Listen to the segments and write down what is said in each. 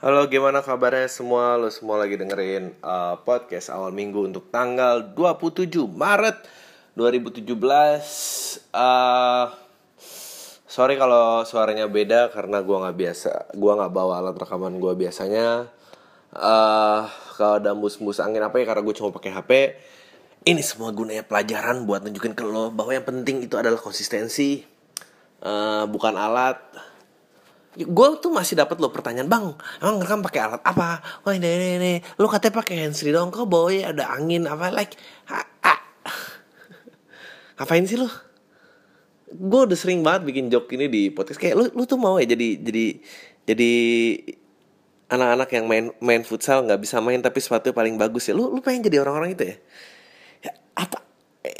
Halo, gimana kabarnya semua? Lo semua lagi dengerin uh, podcast awal minggu untuk tanggal 27 Maret 2017. Uh, sorry kalau suaranya beda karena gua nggak biasa, gua nggak bawa alat rekaman gua biasanya. Uh, kalau ada mus-mus angin apa ya karena gue cuma pakai HP. Ini semua gunanya pelajaran buat nunjukin ke lo bahwa yang penting itu adalah konsistensi, uh, bukan alat gue tuh masih dapat lo pertanyaan bang emang ngerekam pakai alat apa? Wah ini ini ini. Lo katanya pakai handsfree dong kok boy ada angin apa like ha, ha. ngapain sih lo gue udah sering banget bikin joke ini di podcast. Kayak lu lu tuh mau ya jadi jadi jadi anak-anak yang main main futsal nggak bisa main tapi sepatu paling bagus ya. Lu lu pengen jadi orang-orang itu ya? Ya apa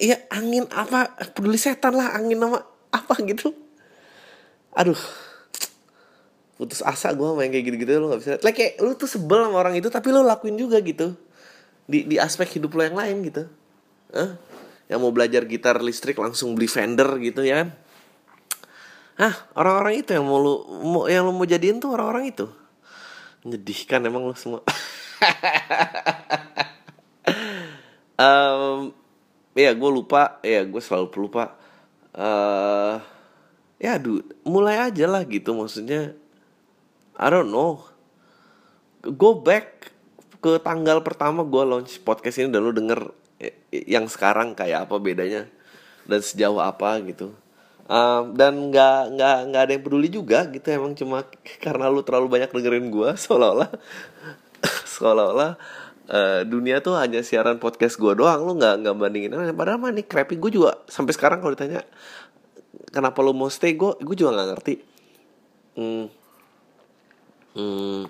ya angin apa? Peduli setan lah angin nama apa gitu. Aduh putus asa gue main kayak gitu-gitu lo gak bisa like kayak lu tuh sebel sama orang itu tapi lo lakuin juga gitu. Di di aspek hidup lo yang lain gitu. Hah? yang mau belajar gitar listrik langsung beli Fender gitu ya kan? Ah orang-orang itu yang mau lu mau yang lo mau jadiin tuh orang-orang itu. Menyedihkan emang lo semua. Um, ya gue lupa. Ya gue selalu pelupa uh, ya dude mulai aja lah gitu maksudnya I don't know. Go back ke tanggal pertama gue launch podcast ini dan lu denger yang sekarang kayak apa bedanya dan sejauh apa gitu. Um, dan nggak nggak nggak ada yang peduli juga gitu emang cuma karena lu terlalu banyak dengerin gue seolah-olah seolah-olah uh, dunia tuh hanya siaran podcast gue doang lu nggak nggak bandingin padahal mah nih crappy gue juga sampai sekarang kalau ditanya kenapa lu mau stay gue gue juga nggak ngerti. Hmm, Hmm.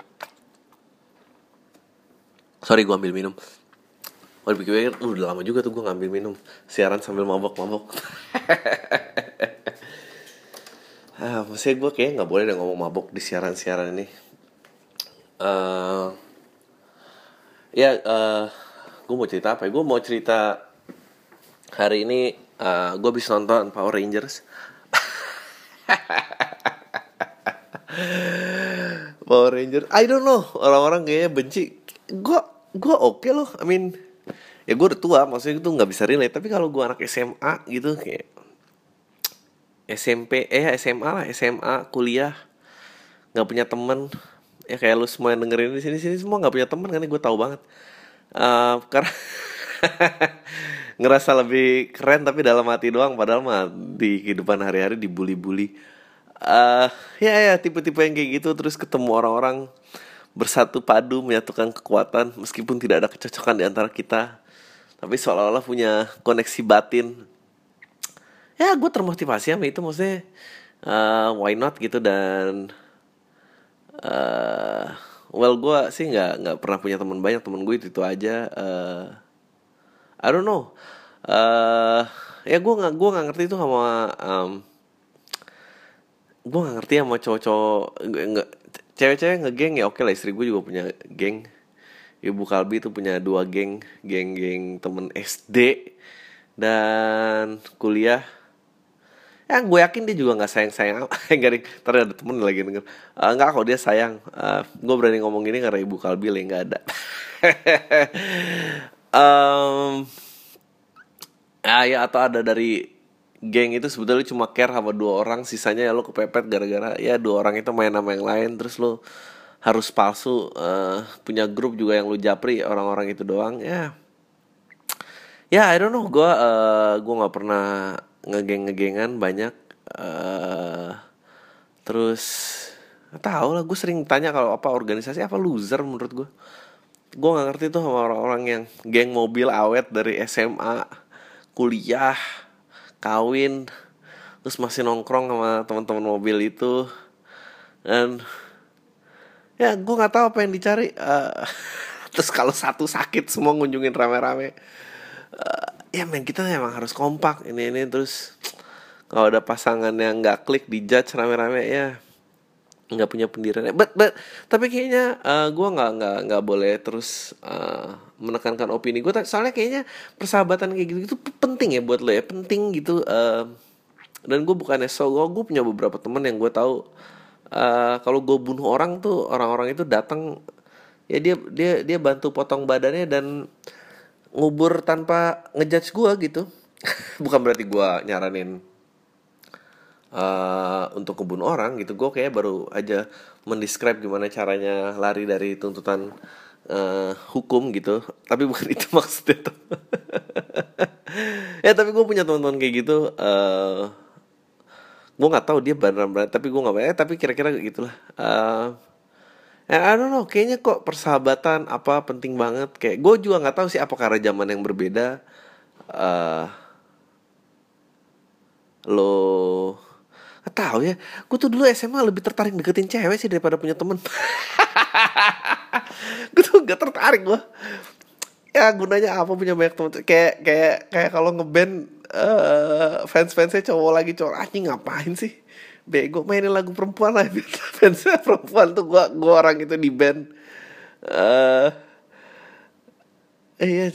Sorry gue ambil minum. Gue pikir uh, udah lama juga tuh gue ngambil minum. Siaran sambil mabok-mabok. ah, maksudnya gue kayak nggak boleh deh ngomong mabok di siaran-siaran ini. Uh, ya, uh, gue mau cerita apa ya? Gue mau cerita hari ini uh, gue bisa nonton Power Rangers. Power Ranger I don't know. Orang-orang kayaknya benci. Gue gue oke okay loh. I mean ya gue udah tua maksudnya itu nggak bisa relate. Tapi kalau gue anak SMA gitu kayak SMP eh SMA lah SMA kuliah nggak punya temen. Ya kayak lu semua yang dengerin di sini sini semua nggak punya temen kan gue tahu banget. Uh, karena ngerasa lebih keren tapi dalam hati doang. Padahal mah di kehidupan hari-hari dibully-bully uh, ya ya tipe-tipe yang kayak gitu terus ketemu orang-orang bersatu padu menyatukan kekuatan meskipun tidak ada kecocokan di antara kita tapi seolah-olah punya koneksi batin. Ya gue termotivasi sama itu maksudnya uh, why not gitu dan uh, well gue sih nggak nggak pernah punya teman banyak teman gue itu itu aja uh, I don't know. Uh, ya gue nggak gue nggak ngerti itu sama um, gue gak ngerti sama cowok-cowok nggak cewek-cewek ngegeng ya oke lah istri gue juga punya geng. Ibu kalbi tuh punya dua geng geng-geng temen SD dan kuliah. Ya gue yakin dia juga nggak sayang sayang nih ternyata ada temen lagi denger. Uh, nggak kok dia sayang uh, gue berani ngomong gini karena ibu kalbi lah nggak ada. Um, ah ya atau ada dari geng itu sebetulnya cuma care sama dua orang sisanya ya lo kepepet gara-gara ya dua orang itu main sama yang lain terus lo harus palsu uh, punya grup juga yang lo japri orang-orang itu doang ya. Ya I don't know gue uh, gue nggak pernah ngegeng ngegengan banyak uh, terus tahu lah gue sering tanya kalau apa organisasi apa loser menurut gue gue nggak ngerti tuh sama orang-orang yang geng mobil awet dari SMA kuliah kawin terus masih nongkrong sama teman-teman mobil itu. Dan ya gue nggak tahu apa yang dicari. Uh, terus kalau satu sakit semua ngunjungin rame-rame. Uh, ya men kita emang harus kompak. Ini ini terus kalau ada pasangan yang nggak klik dijudge rame-rame ya nggak punya pendirian. But but tapi kayaknya uh, gue nggak nggak nggak boleh terus uh, menekankan opini gue soalnya kayaknya persahabatan kayak gitu itu penting ya buat lo ya. Penting gitu uh, dan gue bukannya so gue punya beberapa temen yang gue tahu uh, kalau gue bunuh orang tuh orang-orang itu datang ya dia dia dia bantu potong badannya dan ngubur tanpa ngejudge gue gitu. Bukan berarti gue nyaranin uh, untuk ngebunuh orang gitu gue kayak baru aja mendescribe gimana caranya lari dari tuntutan uh, hukum gitu tapi bukan itu maksudnya tuh ya tapi gue punya teman-teman kayak gitu uh, gue nggak tahu dia beneran tapi gue nggak eh tapi kira-kira gitulah uh, I don't know, kayaknya kok persahabatan apa penting banget. Kayak gue juga nggak tahu sih apa karena zaman yang berbeda. Uh, lo Gak tahu ya. Gue tuh dulu SMA lebih tertarik deketin cewek sih Daripada punya temen. Gue tuh gak tertarik gue Ya gunanya apa punya banyak temen? Kayak kayak kayak kalau ngeband uh, Fans-fansnya cowok lagi cowok Anjing ngapain sih? Bego mainin lagu perempuan lah. Fansnya perempuan tuh gue gua orang itu di band. Uh, Iya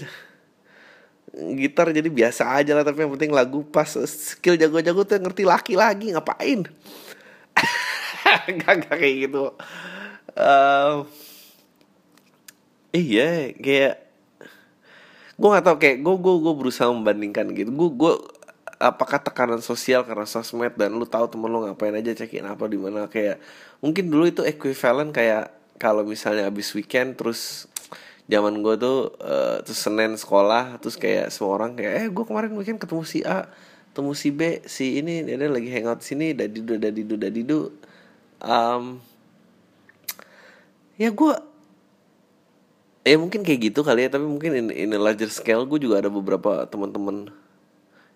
gitar jadi biasa aja lah tapi yang penting lagu pas skill jago-jago tuh ngerti laki lagi ngapain? Gak, gak kayak gitu. Uh, iya kayak gue gak tau kayak gue gue gue berusaha membandingkan gitu. Gue gue apakah tekanan sosial karena sosmed dan lu tahu temen lu ngapain aja cekin apa di mana kayak mungkin dulu itu equivalent kayak kalau misalnya abis weekend terus zaman gue tuh uh, terus senin sekolah terus kayak semua orang kayak eh gue kemarin weekend ketemu si A ketemu si B si ini dia lagi hangout sini dadidu dadidu dadidu um, ya gue ya mungkin kayak gitu kali ya tapi mungkin in, in a larger scale gue juga ada beberapa teman-teman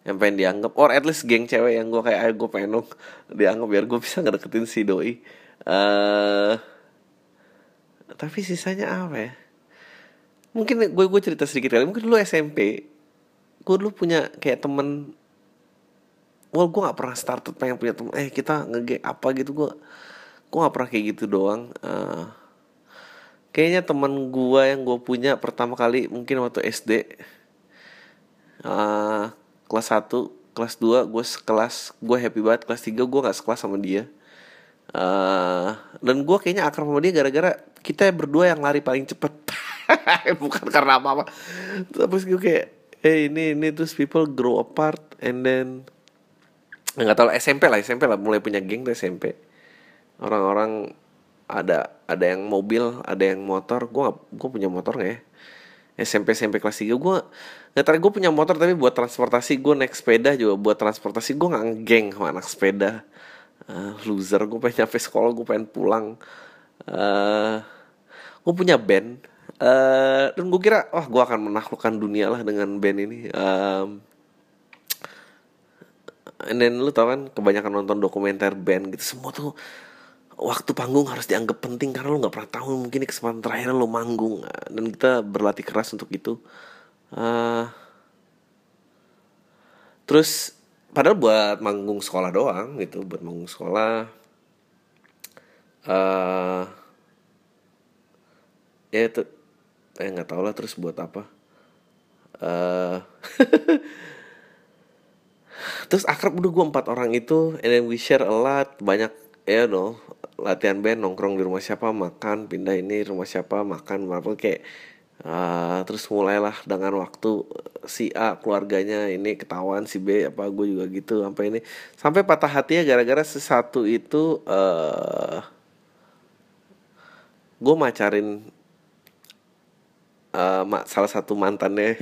yang pengen dianggap or at least geng cewek yang gue kayak ayo gue pengen dong dianggap biar gue bisa ngedeketin si doi. Uh, tapi sisanya apa ya mungkin gue gue cerita sedikit kali. Mungkin dulu SMP gue dulu punya kayak temen. Well gue nggak pernah started pengen punya temen. Eh kita ngege apa gitu gue gue nggak pernah kayak gitu doang. Uh, kayaknya temen gue yang gue punya pertama kali mungkin waktu SD uh, eh, kelas 1 kelas 2 gue sekelas gue happy banget. Kelas 3 gue nggak sekelas sama dia. Uh, dan gue kayaknya akrab sama dia gara-gara kita berdua yang lari paling cepet bukan karena apa apa terus gue kayak eh ini ini. Terus people grow apart and then nggak tahu SMP lah SMP lah. Mulai punya geng tuh SMP orang-orang ada ada yang mobil ada yang motor. Gue gue punya motor nggak ya? SMP SMP kelas 3 gue nggak tahu gue punya motor tapi buat transportasi. Gue naik sepeda juga. Buat transportasi gue nggak geng sama anak sepeda. Uh, loser. Gue pengen nyampe sekolah gue pengen pulang. Uh, gue punya band uh, dan gue kira wah gue akan menaklukkan dunia lah dengan band ini. Um, and then lu tau kan kebanyakan nonton dokumenter band gitu semua tuh waktu panggung harus dianggap penting karena lu nggak pernah tahu mungkin ini kesempatan terakhir lu manggung. Dan kita berlatih keras untuk itu. Uh, terus padahal buat manggung sekolah doang gitu buat manggung sekolah. Uh, ya itu eh nggak tau lah terus buat apa. Uh, terus akrab udah gue empat orang itu and then we share a lot banyak ya you know latihan band nongkrong di rumah siapa makan pindah ini rumah siapa makan apa kayak uh, terus mulailah dengan waktu si A keluarganya ini ketahuan si B apa gue juga gitu sampai ini. Sampai patah hati ya gara-gara sesuatu itu uh, gue macarin uh, salah satu mantannya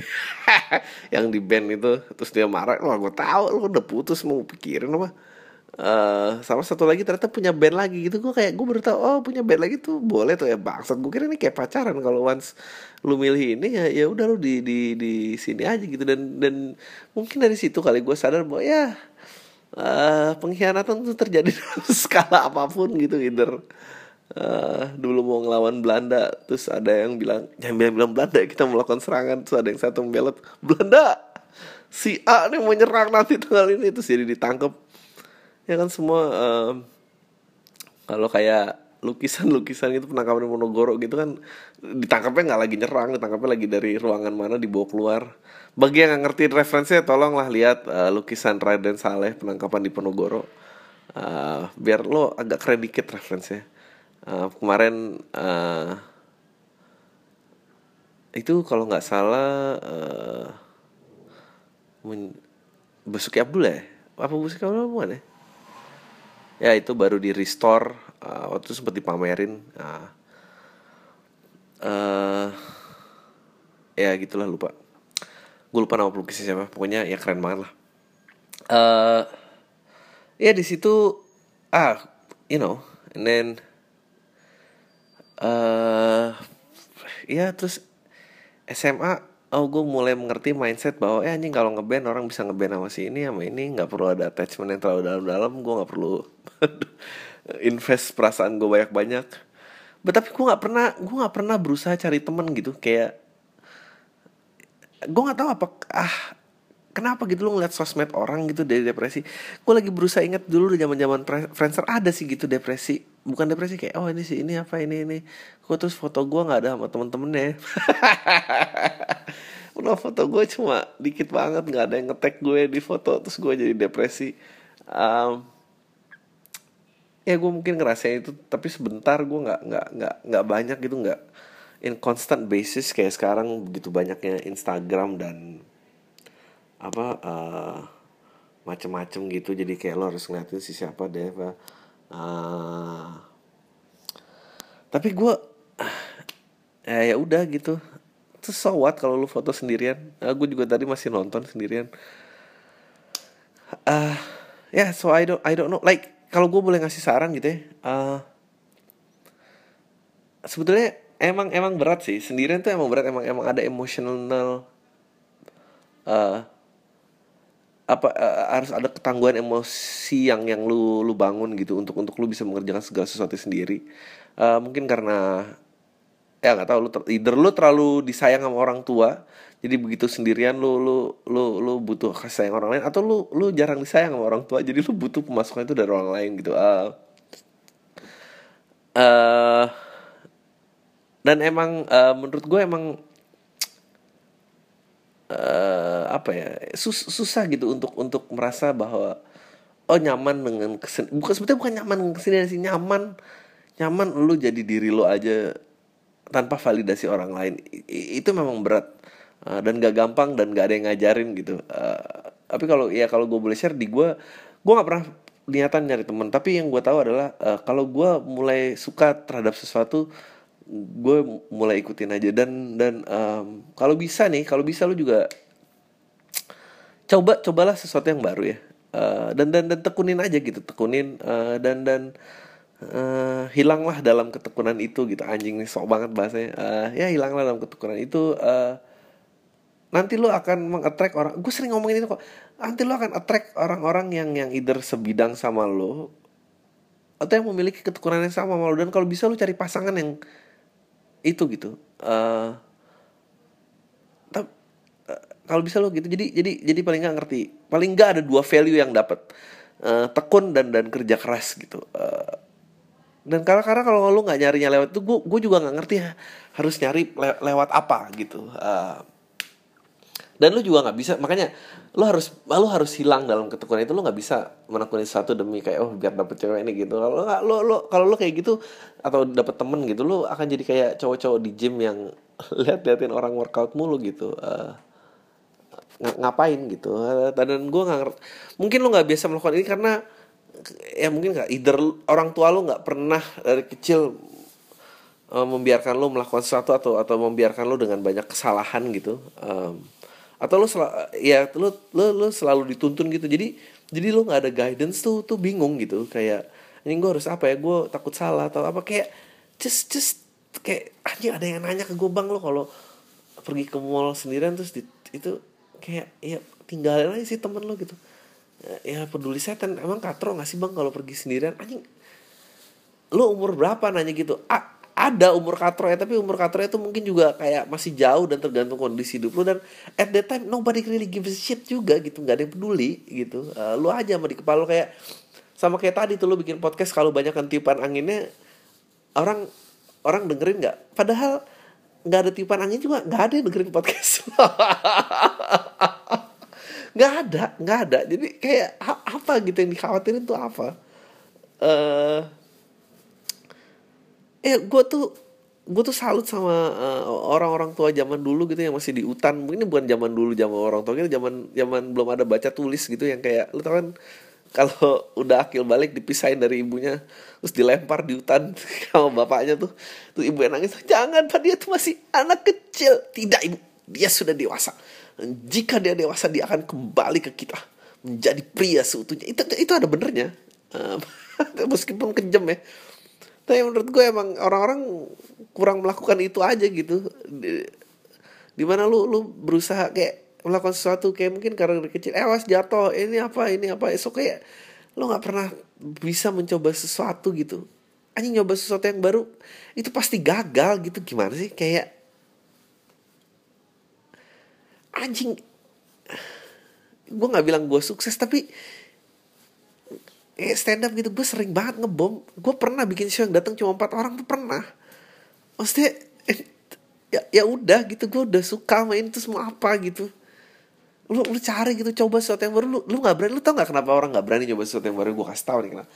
yang di band itu terus dia marah wah gue tahu lu udah putus mau pikirin apa. Uh, sama satu lagi ternyata punya band lagi gitu. Gue kayak gue baru tahu oh punya band lagi tuh boleh tuh ya bangsat. Gue kira ini kayak pacaran kalau once lu milih ini ya ya udah lu di di di sini aja gitu. Dan dan mungkin dari situ kali gue sadar bahwa ya uh, pengkhianatan tuh terjadi dalam skala apa pun gitu either uh, dulu mau ngelawan Belanda terus ada yang bilang jangan bilang bilang Belanda kita melakukan serangan terus ada yang satu membelot Belanda si A nih mau nyerang nanti tanggal ini. Terus jadi ditangkap ya kan semua uh, kalau kayak lukisan-lukisan itu penangkapan di Monogoro gitu kan ditangkapnya nggak lagi nyerang ditangkapnya lagi dari ruangan mana dibawa keluar. Bagi yang ngerti referensinya tolonglah lihat uh, lukisan Raden Saleh penangkapan di Ponorogo uh, biar lo agak keren dikit referensinya uh, kemarin uh, itu kalau nggak salah uh, Basuki Abdul ya? Apa Basuki Abdul bukan ya? Ya itu baru di restore uh, waktu itu sempat dipamerin uh, uh, ya gitulah lupa. Gue lupa nama pelukisnya siapa pokoknya ya keren banget lah. Uh, ya di situ ah you know and then uh, ya terus SMA oh gue mulai mengerti mindset bahwa eh anjing kalau ngeband orang bisa ngeband sama si ini sama ini. Nggak perlu ada attachment yang terlalu dalam-dalam. Gue nggak perlu invest perasaan gue banyak-banyak. Tapi gue nggak pernah gue nggak pernah berusaha cari temen gitu. Kayak gue nggak tahu apa ah kenapa gitu lo ngeliat sosmed orang gitu dari depresi. Gue lagi berusaha ingat dulu di zaman zaman Friendster ada sih gitu depresi bukan depresi kayak oh ini sih ini apa ini ini. Gue terus foto gue nggak ada sama temen-temennya. Udah foto gue cuma dikit banget nggak ada yang ngetek gue di foto terus gue jadi depresi. Um, ya gue mungkin ngerasain itu tapi sebentar gue nggak nggak nggak nggak banyak gitu nggak in constant basis kayak sekarang begitu banyaknya Instagram dan apa uh, macem-macem gitu. Jadi kayak lo harus ngeliatin si siapa deh uh, tapi gue uh, ya udah gitu. Terus so what kalau lu foto sendirian? Uh, gue juga tadi masih nonton sendirian. Uh, ya yeah, so I don't I don't know. Like kalau gue boleh ngasih saran gitu ya uh, sebetulnya emang emang berat sih. Sendirian tuh emang berat emang emang ada emotional uh, apa uh, harus ada ketangguhan emosi yang yang lu lu bangun gitu untuk untuk lu bisa mengerjakan segala sesuatu sendiri. Uh, mungkin karena ya nggak tahu lu ter, either lu terlalu disayang sama orang tua jadi begitu sendirian lu lu lu lu butuh kasih sayang orang lain atau lu lu jarang disayang sama orang tua jadi lu butuh pemasukan itu dari orang lain gitu. Uh, uh, dan emang uh, menurut gue emang apa ya sus susah gitu untuk untuk merasa bahwa oh nyaman dengan kesen bukan sebetulnya bukan nyaman ke sini sih nyaman nyaman lu jadi diri lu aja tanpa validasi orang lain. Itu memang berat uh, dan gak gampang dan gak ada yang ngajarin gitu. Uh, tapi kalau ya kalau gue boleh share di gue gue nggak pernah niatan nyari teman. Tapi yang gue tahu adalah uh, kalau gue mulai suka terhadap sesuatu gue mulai ikutin aja. Dan dan um, kalau bisa nih kalau bisa lu juga coba cobalah sesuatu yang baru ya. Uh, dan dan dan tekunin aja gitu tekunin uh, dan dan uh, hilanglah dalam ketekunan itu gitu. Anjing nih sok banget bahasanya. Uh, ya hilanglah dalam ketekunan itu uh, nanti lo akan mengattract orang gue sering ngomongin itu kok. Nanti lo akan attract orang-orang yang yang either sebidang sama lo atau yang memiliki ketekunan yang sama sama lo dan kalau bisa lo cari pasangan yang itu gitu. Uh, kalau bisa lo gitu jadi jadi jadi paling nggak ngerti. Paling nggak ada dua value yang dapat uh, tekun dan dan kerja keras gitu. Uh, dan karena karena kalau lu nggak nyarinya lewat itu gue gue juga nggak ngerti ya, harus nyari le lewat apa gitu. Uh, dan lu juga nggak bisa makanya lu harus lu harus hilang dalam ketekunan itu lu nggak bisa menekuni satu demi kayak oh biar dapet cewek ini gitu. Kalau lu lu kalau lu kayak gitu atau dapet temen gitu lu akan jadi kayak cowok-cowok di gym yang lihat liatin orang workout mulu gitu. Uh, ngapain gitu. Dan gue nggak mungkin lu nggak biasa melakukan ini karena ya mungkin nggak either orang tua lu nggak pernah dari kecil uh, membiarkan lu melakukan sesuatu atau atau membiarkan lu dengan banyak kesalahan gitu. Um, atau sel ya lu, lu lu selalu dituntun gitu. Jadi jadi lu nggak ada guidance tuh tuh bingung gitu. Kayak ini gue harus apa ya? Gue takut salah atau apa. Kayak just just kayak anjing ada yang nanya ke gue bang lo kalau pergi ke mall sendirian terus di, itu kayak ya tinggalin aja sih temen lo gitu. Ya peduli setan. Emang katro gak sih bang kalau pergi sendirian? Anjing lu umur berapa? Nanya gitu. A ada umur katro ya tapi umur katro itu mungkin juga kayak masih jauh dan tergantung kondisi hidup lu dan at that time nobody really gives a shit juga gitu. Nggak ada yang peduli gitu. Uh, lu aja sama di kepala lu kayak sama kayak tadi tuh lu bikin podcast kalau banyak kan tiupan anginnya orang orang dengerin nggak padahal nggak ada tiupan angin juga nggak ada yang dengerin podcast. Nggak ada nggak ada. Jadi kayak apa gitu yang dikhawatirin tuh apa? Eh eh gue tuh gue tuh salut sama eh, orang-orang tua zaman dulu gitu yang masih di hutan. Mungkin bukan zaman dulu zaman orang tua kita zaman zaman belum ada baca tulis gitu yang kayak lu tau kan kalau udah akil balik dipisahin dari ibunya terus dilempar di hutan sama bapaknya tuh. Tuh ibu yang nangis jangan pak dia tuh masih anak kecil. Tidak ibu dia sudah dewasa. Dan jika dia dewasa dia akan kembali ke kita menjadi pria seutuhnya. Itu itu ada benernya. Eh, meskipun kejam ya. Tapi menurut gue emang orang-orang kurang melakukan itu aja gitu. Di, di mana lu lu berusaha kayak melakukan sesuatu kayak mungkin karena dari kecil eh awas jatuh. Ini apa ini apa. Esok kayak lu nggak pernah bisa mencoba sesuatu gitu. Anjing nyoba sesuatu yang baru itu pasti gagal gitu. Gimana sih? Kayak anjing gue nggak bilang gue sukses tapi eh, stand up gitu gue sering banget ngebom. Gue pernah bikin show yang datang cuma empat orang tuh pernah. Maksudnya eh, ya ya udah gitu gue udah suka main itu semua apa gitu lu lu cari gitu coba sesuatu yang baru lu lu nggak berani lu tau nggak kenapa orang nggak berani coba sesuatu yang baru? Gue kasih tahu nih kenapa?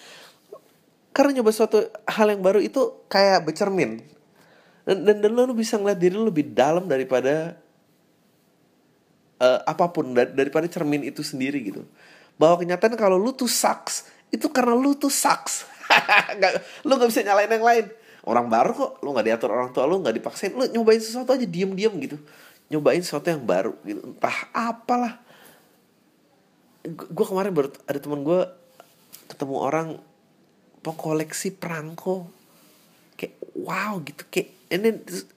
Karena nyoba sesuatu hal yang baru itu kayak bercermin. Dan dan, dan lu, lu bisa ngeliat diri lu lebih dalam daripada eh, apa pun dar- daripada cermin itu sendiri gitu. Bahwa kenyataan kalau lu tuh sucks itu karena lu tuh sucks. Nggak- lu nggak bisa nyalain yang lain. Orang baru kok lu nggak diatur orang tua lu nggak dipaksain lu nyobain sesuatu aja diem diem gitu nyobain sesuatu yang baru gitu. Entah apalah. Gue kemarin baru ada teman gue ketemu orang pengkoleksi perangko. Kayak wow gitu. Kayak terus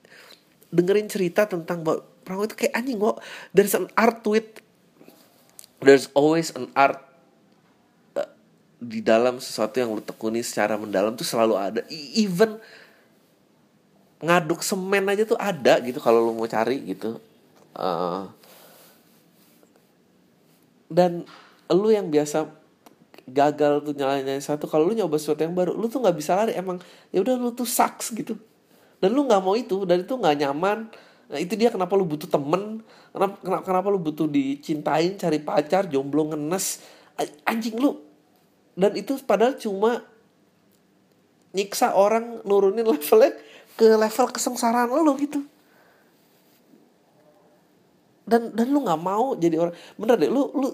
dengerin cerita tentang bahwa perangko itu kayak anjing kok there's an art to it. There's always an art uh, di dalam sesuatu yang lu tekuni secara mendalam tuh selalu ada. E- even ngaduk semen aja tuh ada gitu kalau lu mau cari gitu. Eh, dan lu yang biasa gagal tuh nyalain satu kalau lu nyoba sesuatu yang baru lu tuh nggak bisa lari emang ya udah lu tuh sucks gitu. Dan lu nggak mau itu dan itu nggak nyaman. Nah, itu dia kenapa lu butuh temen kenapa, kenapa kenapa lu butuh dicintain cari pacar jomblo ngenes. Anjing lu. Dan itu padahal cuma nyiksa orang nurunin levelnya ke level kesengsaraan lu gitu. Dan dan lu nggak mau jadi orang bener deh lu lu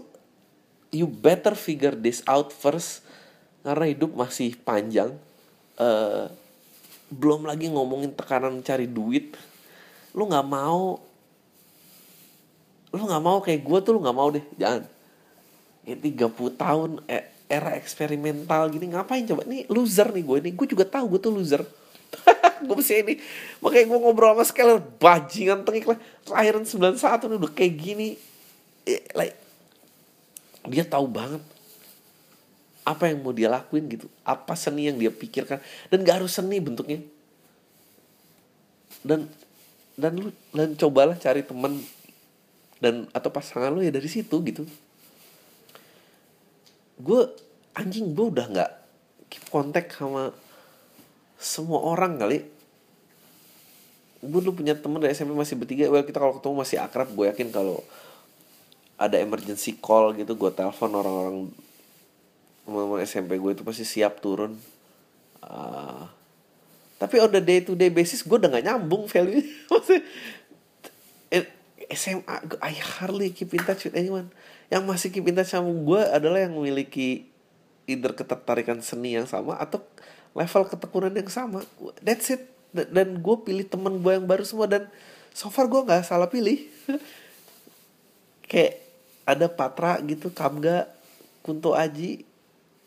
you better figure this out first karena hidup masih panjang. Eh belum lagi ngomongin tekanan cari duit. Lu nggak mau lu nggak mau kayak gue tuh lu nggak mau deh jangan. Ya 30 tahun eh, era eksperimental gini ngapain coba? Nih loser nih gue nih gue juga tahu gue tuh loser gue mesti ini. Makanya gue ngobrol sama Skeller bajingan tengik lah. Lahiran 91 nih udah kayak gini. Eh, like, dia tahu banget apa yang mau dia lakuin gitu. Apa seni yang dia pikirkan. Dan gak harus seni bentuknya. Dan dan lu dan cobalah cari teman dan atau pasangan lu ya dari situ gitu. Gue anjing gue udah nggak keep kontak sama semua orang kali. Gue dulu punya temen dari SMP masih bertiga. Well kita kalau ketemu masih akrab. Gue yakin kalau ada emergency call gitu gue telepon orang-orang teman-teman SMP gue itu pasti siap turun. Ah, tapi on the day to day basis gue udah gak nyambung value maksudnya eh, SMA gue- I hardly keep in touch with anyone. Yang masih keep in touch sama gue adalah yang memiliki either ketertarikan seni yang sama atau level ketekunan yang sama. That's it. Dan, gue pilih temen gue yang baru semua dan so far gue nggak salah pilih. Kayak ada Patra gitu Kamga Kunto Aji.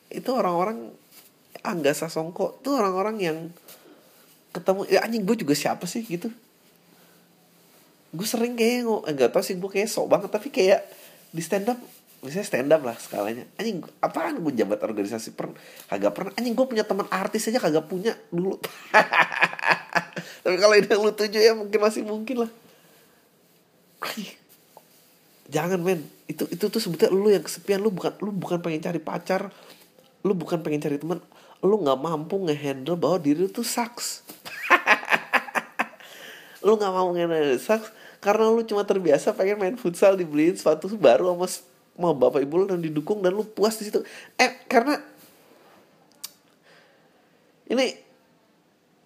Itu orang-orang Angga Sasongko itu orang-orang yang ketemu ya anjing gue juga siapa sih gitu. Gue sering kayak ngo- enggak tau sih gue kayak sok banget tapi kayak di stand up misalnya stand up lah skalanya. Anjing apaan gue jabat organisasi per kagak pernah. Anjing gue punya teman artis aja kagak punya dulu. Tapi kalau ini lu tuju ya mungkin masih mungkin lah. Anjing. jangan men. Itu itu tuh sebetulnya lu yang kesepian. Lu bukan lu bukan pengen cari pacar. Lu bukan pengen cari teman. Lu nggak mampu ngehandle bahwa diri lu tuh sucks. Lu nggak mau ngehandle sucks karena lu cuma terbiasa pengen main futsal dibeliin sepatu baru sama sama bapak ibu lu dan didukung dan lu puas di situ. Eh karena ini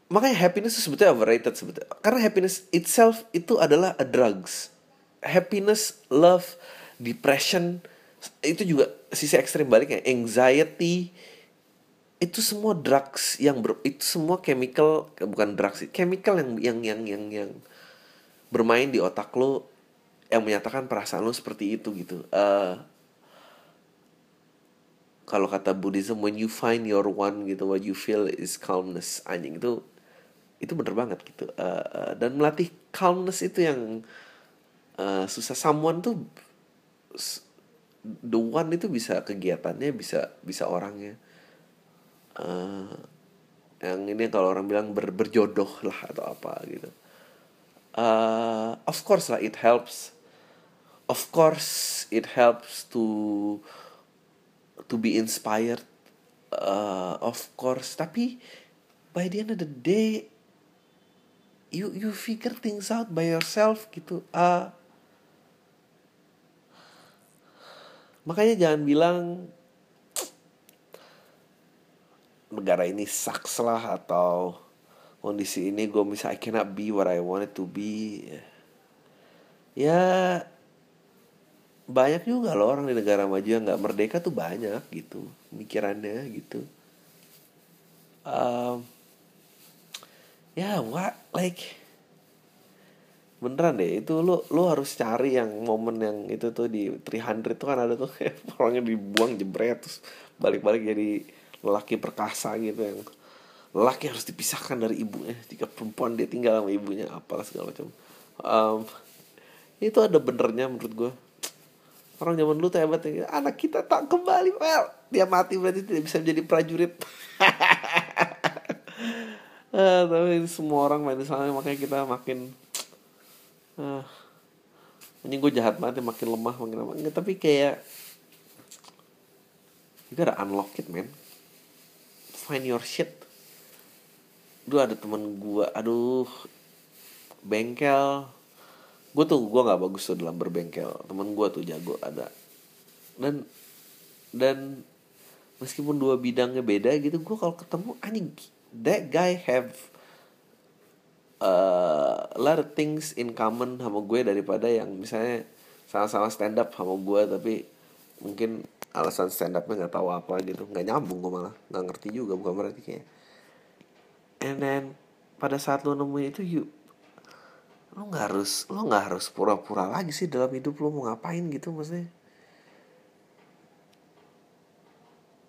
makanya happiness itu sebetulnya overrated sebetulnya. Karena happiness itself itu adalah a drugs. Happiness love depression itu juga sisi ekstrim baliknya. Anxiety itu semua drugs yang ber, itu semua chemical bukan drugs chemical yang yang yang yang yang bermain di otak lo yang menyatakan perasaan lo seperti itu gitu. Uh, kalau kata Buddhism when you find your one gitu what you feel is calmness anjing itu itu bener banget gitu. Uh, uh, dan melatih calmness itu yang uh, susah. Someone tuh the one itu bisa kegiatannya bisa bisa orangnya. Uh, yang ini kalau orang bilang ber, berjodoh lah atau apa gitu. Uh, of course lah it helps of course it helps to to be inspired uh, of course. Tapi by the end of the day you you figure things out by yourself gitu. Uh, makanya jangan bilang negara ini sucks lah atau kondisi ini gue bisa I cannot be what I wanted to be. Ya banyak juga loh orang di negara maju yang nggak merdeka tuh banyak gitu mikirannya gitu. Um, ya what like beneran deh itu lo lo harus cari yang momen yang itu tuh di 300 itu kan ada tuh orangnya dibuang jebret terus balik-balik jadi lelaki perkasa gitu yang lelaki harus dipisahkan dari ibunya jika perempuan dia tinggal sama ibunya apalah segala macam. Um, itu ada benernya menurut gue orang zaman dulu tuh hebat ya. anak kita tak kembali well dia mati berarti tidak bisa menjadi prajurit. Uh, tapi semua orang main makanya kita makin uh, ini gue jahat banget ya makin lemah makin lemah. Nggak, tapi kayak you gotta unlock it man. Find your shit. Dulu ada temen gue aduh bengkel gue tuh gue nggak bagus tuh dalam berbengkel. Temen gue tuh jago ada. Dan dan meskipun dua bidangnya beda gitu gue kalau ketemu anjing that guy have uh, a lot of things in common sama gue daripada yang misalnya sama-sama stand up sama gue tapi mungkin alasan stand upnya nggak tahu apa gitu. Nggak nyambung gue malah. Nggak ngerti juga bukan berarti kayak. And then pada saat lo nemuin itu you lo nggak harus lo nggak harus pura-pura lagi sih dalam hidup lo mau ngapain gitu maksudnya.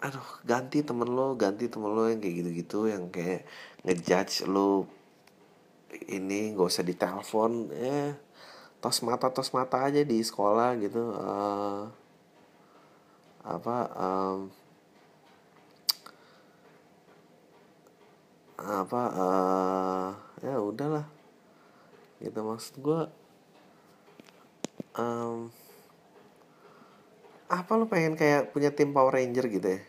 Aduh ganti temen lo ganti temen lo yang kayak gitu-gitu yang kayak ngejudge lo ini gak usah ditelepon ya tos mata tos mata aja di sekolah gitu uh, apa um, apa uh, ya udahlah gitu maksud gue um, apa lo pengen kayak punya tim Power Ranger gitu ya?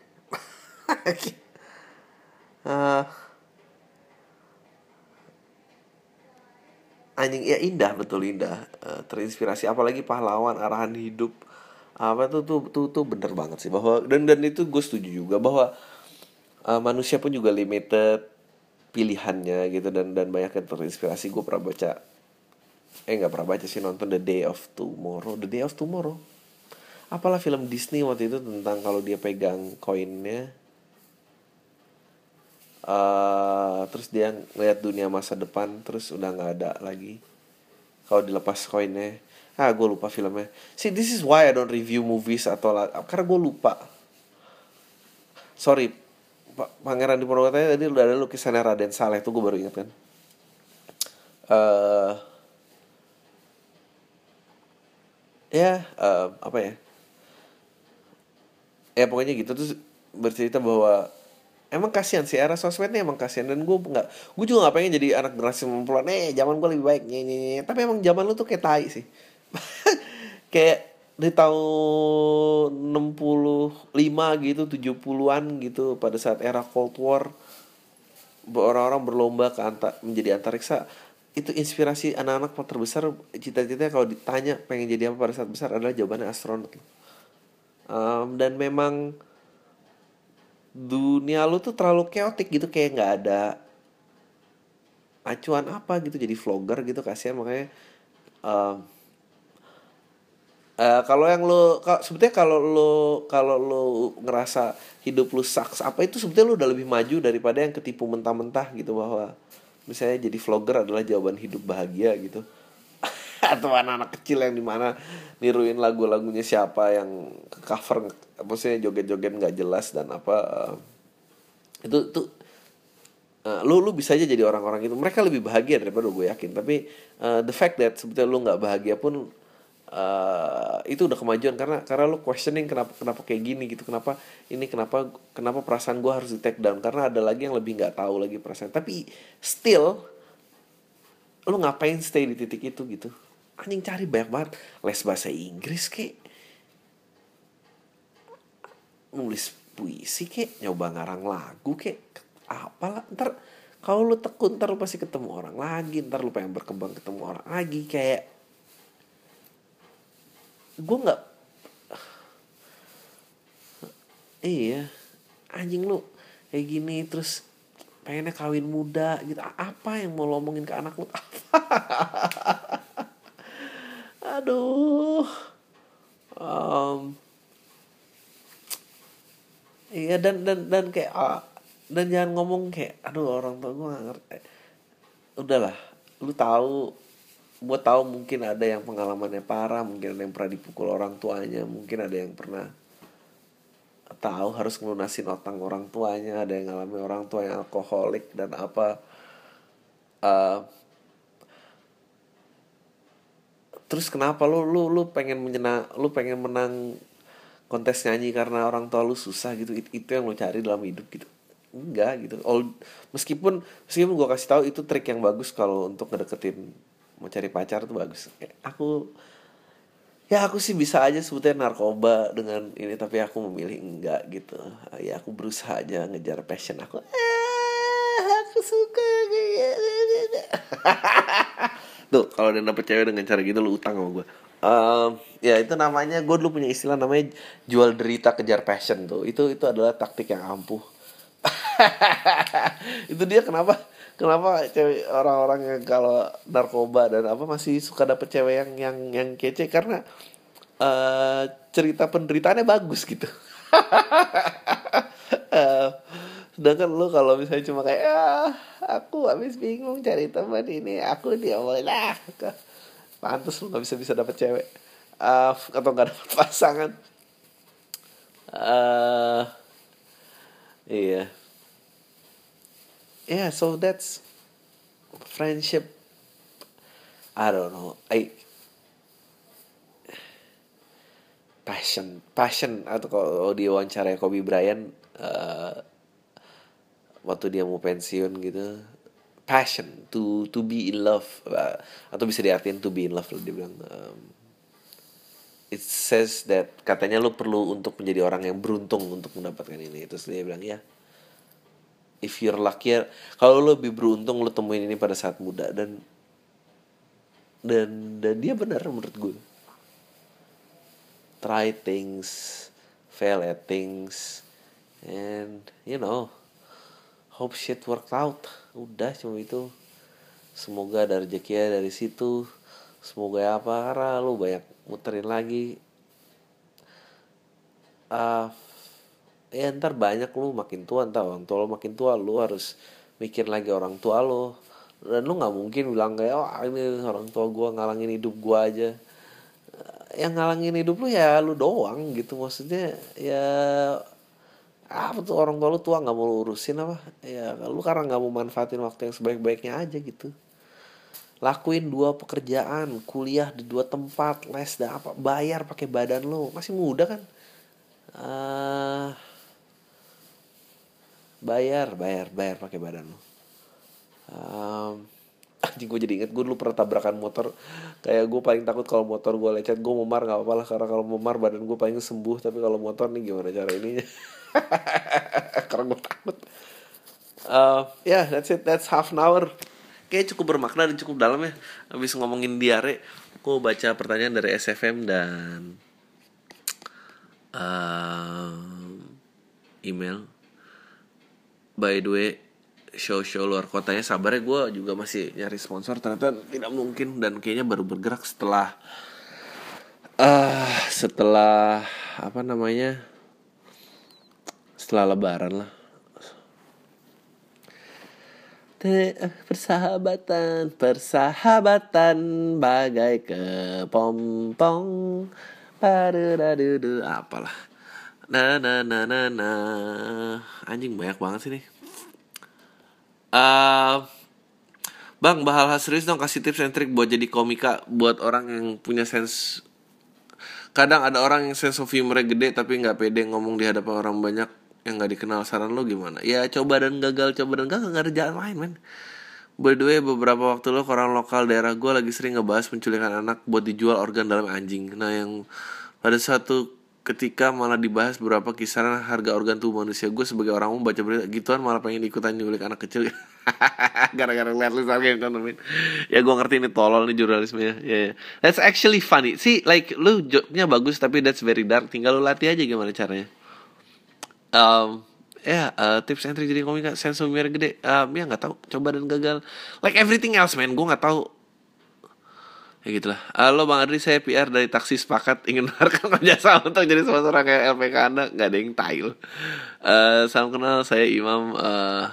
Uh, anjing ya indah betul indah. Uh, terinspirasi apalagi pahlawan arahan hidup. Apa tuh tuh tuh tuh bener banget sih bahwa dan dan itu gue setuju juga bahwa uh, manusia pun juga limited pilihannya gitu dan dan banyak yang terinspirasi. Gue pernah baca eh nggak pernah baca sih nonton The Day of Tomorrow. The Day of Tomorrow? Apalah film Disney waktu itu tentang kalau dia pegang koinnya. Uh, terus dia ngeliat dunia masa depan terus udah nggak ada lagi. Kalau dilepas koinnya. Ah gue lupa filmnya. See this is why I don't review movies atau karena gue lupa. Sorry Pangeran di Purwokerto tadi udah ada lukisannya Raden Saleh tuh gue baru ingat kan. Uh, ya uh, apa ya? Ya pokoknya gitu. Terus bercerita bahwa emang kasihan sih era sosmed nih emang kasihan. Dan gue nggak gue juga nggak pengen jadi anak generasi mempelai nih zaman gue lebih baik. Nye, nye, nye. tapi emang zaman lu tuh kayak tai sih. Kayak di tahun 65 gitu 70-an gitu pada saat era Cold War orang-orang berlomba ke antar menjadi antariksa itu inspirasi anak-anak terbesar cita-citanya kalau ditanya pengen jadi apa pada saat besar adalah jawabannya astronot. Um, dan memang dunia lu tuh terlalu chaotic gitu kayak nggak ada acuan apa gitu jadi vlogger gitu kasihan. Makanya um, uh, kalau yang lo sebetulnya kalau lo kalau lo ngerasa hidup lu sucks apa itu sebetulnya lo udah lebih maju daripada yang ketipu mentah-mentah gitu bahwa misalnya jadi vlogger adalah jawaban hidup bahagia gitu. Atau anak-anak kecil yang di mana niruin lagu-lagunya siapa yang cover maksudnya joget-joget nggak jelas dan apa uh, itu tuh uh, lu lu bisa aja jadi orang-orang itu. Mereka lebih bahagia daripada gue yakin. Tapi uh, the fact that sebetulnya lu nggak bahagia pun uh, itu udah kemajuan karena karena lu questioning kenapa kenapa kayak gini gitu kenapa ini kenapa kenapa perasaan gue harus di take down karena ada lagi yang lebih nggak tahu lagi perasaan. Tapi still lu ngapain stay di titik itu gitu? Anjing cari banyak banget. Les bahasa Inggris kek. Nulis puisi kek. Nyoba ngarang lagu kek. Apalah ntar kalau lu tekun ntar lu pasti ketemu orang lagi ntar lu pengen berkembang ketemu orang lagi kayak gue nggak iya. Anjing lu kayak gini terus pengennya kawin muda gitu. Apa yang mau lo omongin ke anak lu? Aduh. Um, iya dan dan dan kayak dan jangan ngomong kayak aduh orang tua gue gak ngerti. Udahlah lu tahu gue tahu mungkin ada yang pengalamannya parah mungkin ada yang pernah dipukul orang tuanya mungkin ada yang pernah tahu harus ngelunasin otang orang tuanya ada yang ngalami orang tua yang alkoholik dan apa. Uh, terus kenapa lu lu lu pengen menyenang lu pengen menang kontes nyanyi karena orang tua lu susah gitu? Itu, itu yang lu cari dalam hidup gitu. Enggak gitu. All meskipun meskipun gue kasih tahu itu trik yang bagus kalau untuk ngedeketin mau cari pacar tuh bagus. Aku ya aku sih bisa aja sebutnya narkoba dengan ini tapi aku memilih enggak gitu. Ya aku berusaha aja ngejar passion aku. Ah, aku suka. Tuh kalau dia dapet cewek dengan cara gitu lu utang sama gue um, ya itu namanya gue dulu punya istilah namanya jual derita kejar passion tuh. Itu itu adalah taktik yang ampuh. Itu dia kenapa kenapa cewek orang-orang yang kalau narkoba dan apa masih suka dapet cewek yang yang yang kece? Karena uh, cerita penderitaannya bagus gitu. Uh, sedangkan lu kalau misalnya cuma kayak ah, aku habis bingung cari teman ini aku dia lah pantas lu nggak bisa bisa dapet cewek. Uh, atau nggak dapet pasangan. Uh, iya yeah so that's friendship. I don't know. I passion passion atau kalau di wawancara Kobe Bryant uh, waktu dia mau pensiun gitu passion to to be in love uh, atau bisa diartikan to be in love dia bilang um, it says that katanya lo perlu untuk menjadi orang yang beruntung untuk mendapatkan ini. Terus dia bilang ya if you're lucky kalau lo lebih beruntung lo temuin ini pada saat muda. Dan dan dan dia benar menurut gue. Try things fail at things and you know hope shit worked out. Udah cuma itu. Semoga ada rezeki dari situ. Semoga ya apa karena lu banyak muterin lagi. Uh, ya ntar banyak lu makin tua ntar orang tua lu makin tua lu harus mikir lagi orang tua lu. Dan lu nggak mungkin bilang kayak oh ini orang tua gue ngalangin hidup gue aja. Yang ngalangin hidup lu ya lu doang gitu. Maksudnya ya apa tuh orang tua lu tua nggak mau lu urusin apa? Ya lu karena nggak mau manfaatin waktu yang sebaik-baiknya aja gitu. Lakuin dua pekerjaan kuliah di dua tempat les dan apa bayar pakai badan lu. Masih muda kan? Uh, bayar bayar bayar pakai badan lo um, anjing gue jadi inget gue dulu pernah tabrakan motor. Kayak gue paling takut kalau motor gue lecet gue memar nggak apa-apa lah. Karena kalau memar badan gue paling sembuh. Tapi kalau motor nih gimana cara ininya? Karena gue takut. Uh, ya yeah, that's it. That's half an hour. Kayak cukup bermakna dan cukup dalam ya. Habis ngomongin diare gue baca pertanyaan dari SFM dan uh, email by the way show-show luar kotanya sabarnya gue juga masih nyari sponsor ternyata tidak mungkin. Dan kayaknya baru bergerak setelah uh, setelah apa namanya setelah lebaran lah. Persahabatan persahabatan bagai kepompong. Padudududu apalah na na na na na. Anjing banyak banget sih nih. Uh, bang bahal serius dong kasih tips and trick buat jadi komika buat orang yang punya sense. Kadang ada orang yang sense of humor gede tapi nggak pede ngomong di hadapan orang banyak yang nggak dikenal. Saran lo gimana? Ya coba dan gagal coba dan gagal nggak ada jalan lain men. By the way, beberapa waktu lo orang lokal daerah gue lagi sering ngebahas penculikan anak buat dijual organ dalam anjing. Nah yang pada satu ketika malah dibahas berapa kisaran harga organ tubuh manusia. Gue sebagai orang umum baca berita gituan malah pengen ikutan nyulik anak kecil. Gara-gara lihat lu game ekonomi ya gue ngerti ini tolol nih jurnalismenya. Ya yeah, yeah. that's actually funny. Sih like lu joknya bagus tapi that's very dark. Tinggal lu latih aja gimana caranya. Um, ya yeah, uh, tips trick jadi komik sense humor gede. Um, ya nggak tahu. Coba dan gagal. Like everything else man. Gue nggak tahu ya gitulah. Halo bang Adri saya PR dari taksi sepakat. Ingin menawarkan kerjasama untuk jadi sponsor kayak LPK anda. Nggak ada yang tail. Uh, salam kenal saya Imam uh,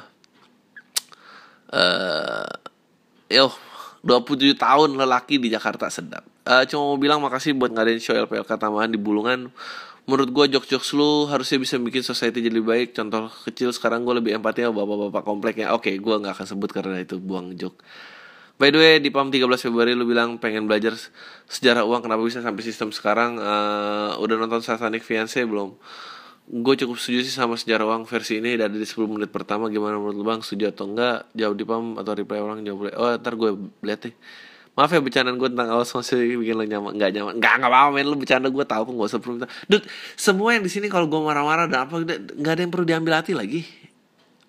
uh, yo 27 tahun lelaki di Jakarta sedap. Uh, cuma mau bilang makasih buat ngadain show LPLK tambahan di Bulungan. Menurut gue jok-jok lu harusnya bisa bikin society jadi baik. Contoh kecil sekarang gue lebih empati sama bapak-bapak kompleknya. Oke gue nggak akan sebut karena itu buang jok By the way di PAM 13 Februari lu bilang pengen belajar sejarah uang kenapa bisa sampai sistem sekarang? Uh, udah nonton Satanic Fiance belum? Gue cukup setuju sih sama sejarah uang versi ini dari 10 menit pertama gimana menurut lu bang? Setuju atau enggak? Jawab di PAM atau reply orang jawab oh ntar gue lihat deh. Maaf ya bercandaan gue tentang awas masih bikin lo nyaman Gak nyaman. Gak gak apa-apa men. Lo bercanda gue tau kok Gak usah perlu minta. Semua yang di sini kalau gue marah-marah Dan apa Gak ada yang perlu diambil hati lagi.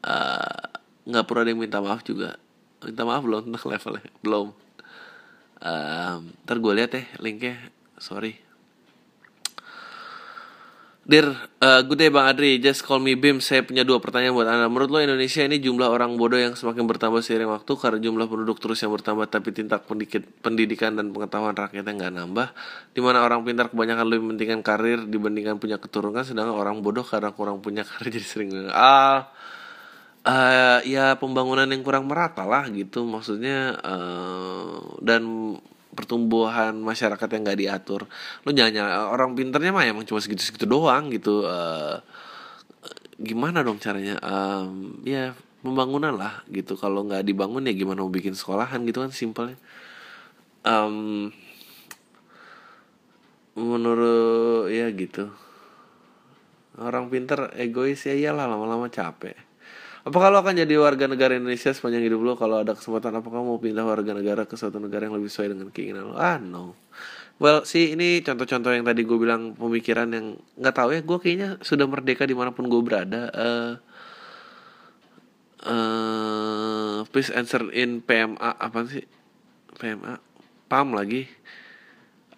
Uh, Gak perlu ada yang minta maaf juga Minta maaf belum tentang levelnya Belum um, Ntar gue lihat ya linknya Sorry Dear, uh, good day Bang Adri, just call me Bim. Saya punya dua pertanyaan buat Anda. Menurut lo Indonesia ini jumlah orang bodoh yang semakin bertambah seiring waktu karena jumlah penduduk terus yang bertambah tapi tingkat pendidikan dan pengetahuan rakyatnya nggak nambah. Di mana orang pintar kebanyakan lebih mementingkan karir dibandingkan punya keturunan, sedangkan orang bodoh karena kurang punya karir jadi sering ah ya pembangunan yang kurang merata lah gitu. Maksudnya uh, dan pertumbuhan masyarakat yang nggak diatur. Lo jangan orang pinternya mah emang cuma segitu segitu doang gitu. Uh, gimana dong caranya? Um, ya pembangunan lah gitu. Kalau nggak dibangun ya gimana mau bikin sekolahan gitu kan simpelnya. Um, menurut ya gitu. Orang pinter egois ya iyalah lama-lama capek apa kalau akan jadi warga negara Indonesia sepanjang hidup lo kalau ada kesempatan apa kamu mau pindah warga negara ke suatu negara yang lebih sesuai dengan keinginan lo? Ah no. Well sih ini contoh-contoh yang tadi gue bilang pemikiran yang nggak tahu ya gue kayaknya sudah merdeka di mana pun gue berada. Uh, uh, please answer in PMA apa sih? PMA PAM lagi.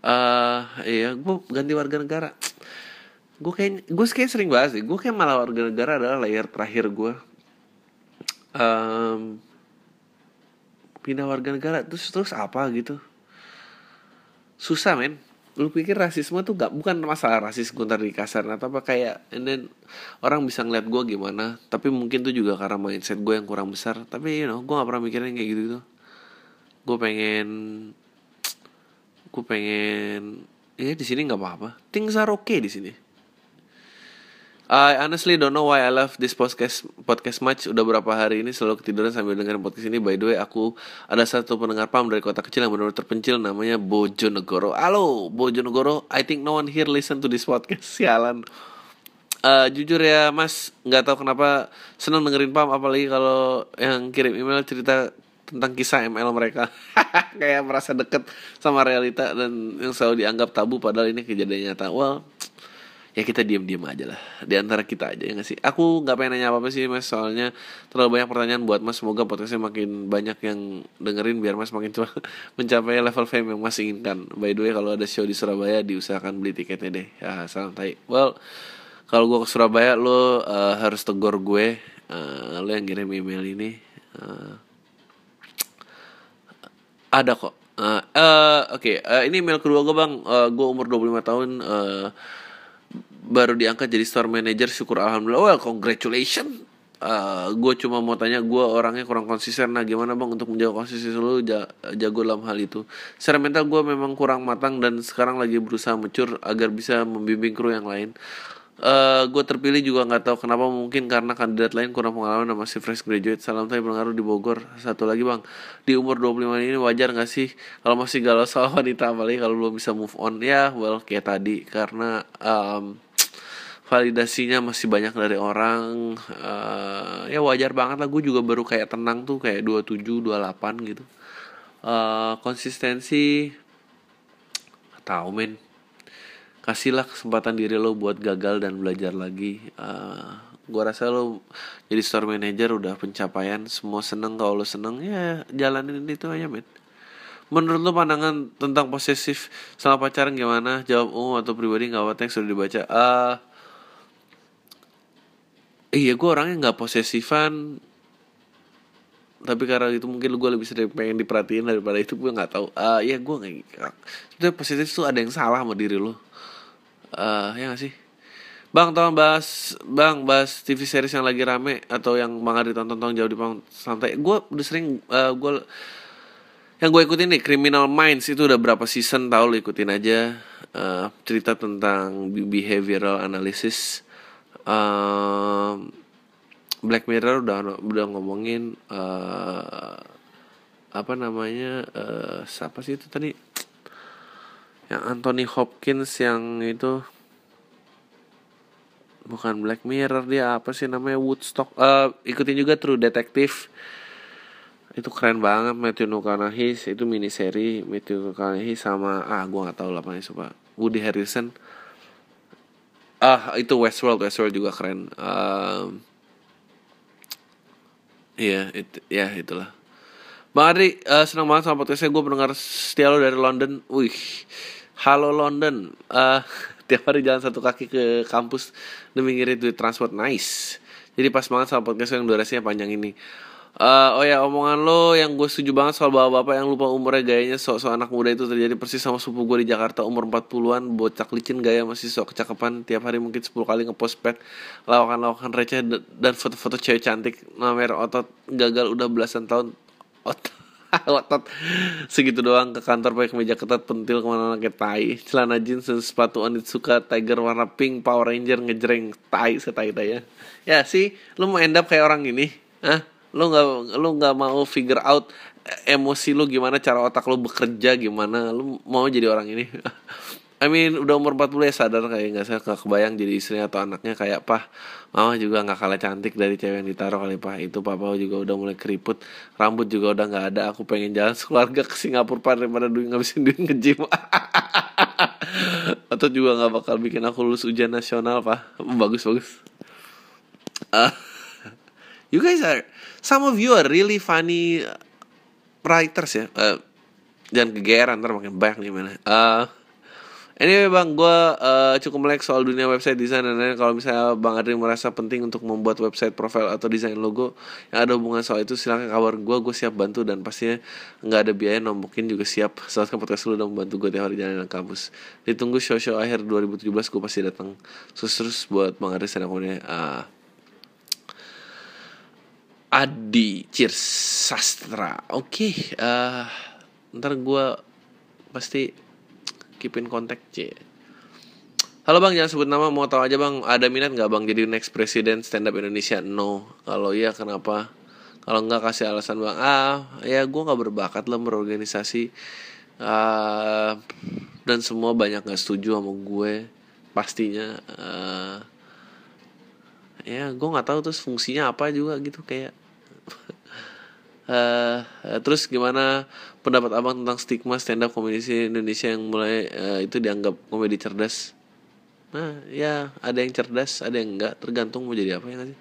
Uh, iya gue ganti warga negara. Gue kayak gue kayak sering bahas sih. Gue kayak malah warga negara adalah layer terakhir gue um, pindah warga negara terus terus apa gitu? Susah men. Lu pikir rasisme tuh gak bukan masalah rasis gue di kasar atau apa kayak and then orang bisa ngeliat gue gimana tapi mungkin tuh juga karena mindset gue yang kurang besar tapi you know gue gak pernah mikirin kayak gitu gitu gue pengen gue pengen ya di sini nggak apa-apa. Things are okay di sini I honestly don't know why I love this podcast podcast much. Udah berapa hari ini selalu ketiduran sambil dengerin podcast ini. By the way, aku ada satu pendengar pam dari kota kecil yang benar-benar terpencil namanya Bojonegoro. Halo, Bojonegoro. I think no one here listen to this podcast. Sialan. Uh, jujur ya mas nggak tahu kenapa senang dengerin pam apalagi kalau yang kirim email cerita tentang kisah ML mereka kayak merasa deket sama realita dan yang selalu dianggap tabu padahal ini kejadian nyata well ya kita diam-diam aja lah. Di antara kita aja ya gak sih? Aku nggak pengen nanya apa apa sih mas soalnya terlalu banyak pertanyaan buat mas. Semoga podcastnya makin banyak yang dengerin biar mas makin cuma mencapai level fame yang mas inginkan. By the way kalau ada show di Surabaya diusahakan beli tiketnya deh. Ya salam tai. Well kalau gue ke Surabaya lo uh, harus tegur gue. Uh, lo yang kirim email ini. Uh, ada kok. Uh, uh, oke. Okay. uh, ini email kedua gue bang. Uh, gue umur 25 tahun. Uh, baru diangkat jadi store manager syukur alhamdulillah. Well congratulations. Uh, gue cuma mau tanya gue orangnya kurang konsisten. Nah gimana bang untuk menjaga konsisten lu jago dalam hal itu? Secara mental gue memang kurang matang dan sekarang lagi berusaha mencur agar bisa membimbing kru yang lain. Uh, gue terpilih juga nggak tahu kenapa mungkin karena kandidat lain kurang pengalaman dan masih fresh graduate. Salam saya pengaruh di Bogor. Satu lagi bang di umur 25 ini wajar nggak sih kalau masih galau soal wanita? Apalagi kalau belum bisa move on. Ya well kayak tadi. Karena um, validasinya masih banyak dari orang uh, ya wajar banget lah gue juga baru kayak tenang tuh kayak 27 28 gitu. Uh, konsistensi tahu men. Kasihlah kesempatan diri lo buat gagal dan belajar lagi. Uh, gue rasa lo jadi store manager udah pencapaian semua seneng kalau lo seneng ya jalanin itu aja men. Menurut lo pandangan tentang posesif sama pacaran gimana? Jawab umum atau pribadi nggak apa yang sudah dibaca. Uh, iya gue orangnya nggak posesifan. Tapi karena itu mungkin gue lebih sering pengen diperhatiin daripada itu gue nggak tahu. Uh, ya gue nggak sebetulnya positif tuh ada yang salah sama diri lo uh, ya gak sih? Bang tolong bahas Bang bahas TV series yang lagi rame Atau yang Bang Ari tonton jauh di panggung santai. Gue udah sering uh, gue Yang gue ikutin nih Criminal Minds Itu udah berapa season tau lo ikutin aja. Uh, Cerita tentang behavioral analysis uh, Black Mirror udah udah ngomongin uh, apa namanya uh, siapa sih itu tadi? Yang Anthony Hopkins yang itu bukan Black Mirror dia apa sih namanya Woodstock uh, ikutin juga True Detective. Itu keren banget Matthew McConaughey itu mini seri Matthew McConaughey sama ah gua nggak tahu lah apa Woody Harrelson ah itu Westworld. Westworld juga keren. Um, iya itu ya itulah. Bang Adri uh, senang banget sama podcastnya. Gue mendengar setia lo dari London. Wih halo London. Uh, tiap hari jalan satu kaki ke kampus demi ngirit duit transport. Nice. Jadi pas banget sama podcast yang durasinya panjang ini Uh, oh ya omongan lo yang gue setuju banget soal bapak-bapak yang lupa umurnya gayanya sok-sok anak muda itu terjadi persis sama sepupu gue di Jakarta umur 40-an bocak licin gaya masih sok kecakapan tiap hari mungkin 10 kali ngepost pet lawakan-lawakan receh dan foto-foto cewek cantik namer otot gagal udah belasan tahun otot otot. Segitu doang ke kantor pakai kemeja ketat pentil ke mana-mana kayak tai. Celana jeans dan sepatu suka tiger warna pink Power Ranger ngejreng tai setai tai ya ya sih lu mau end up kayak orang ini Hah? Lu nggak lu nggak mau figure out emosi lu gimana cara otak lu bekerja gimana? Lu mau jadi orang ini? I mean udah umur 40 ya sadar kayak nggak saya kebayang jadi istrinya atau anaknya kayak pah mama juga nggak kalah cantik dari cewek yang ditaruh kali pah. Itu papa juga udah mulai keriput rambut juga udah nggak ada. Aku pengen jalan sekeluarga ke Singapura pak daripada duit ngabisin duit nge gym. Atau juga nggak bakal bikin aku lulus ujian nasional pak bagus bagus. Uh, you guys are some of you are really funny writers ya. Uh, jangan kegeran ntar makin banyak nih mana uh, anyway bang gue uh, cukup melek soal dunia website desain dan lain kalau misalnya bang Adri merasa penting untuk membuat website profile atau desain logo yang ada hubungan soal itu silahkan kabar gue gue siap bantu dan pastinya nggak ada biaya nombokin juga siap. Soalnya podcast lu udah membantu gue tiap hari jalan kampus. Ditunggu show show akhir 2017 gue pasti datang. Terus terus buat bang Adri kemudian uh, Adi Cheers Sastra Oke okay, uh, eh, Ntar gue Pasti Keep in contact C Halo bang jangan sebut nama Mau tahu aja bang Ada minat gak bang Jadi next president stand up Indonesia? No. Kalau iya kenapa? Kalau enggak kasih alasan bang. Ah ya gue gak berbakat lah berorganisasi. Uh, Dan semua banyak gak setuju sama gue Pastinya. Uh, ya gue nggak tahu terus fungsinya apa juga gitu kayak uh, terus gimana pendapat abang tentang stigma stand up komedi Indonesia yang mulai uh, itu dianggap komedi cerdas nah ya ada yang cerdas ada yang enggak tergantung mau jadi apa ya sih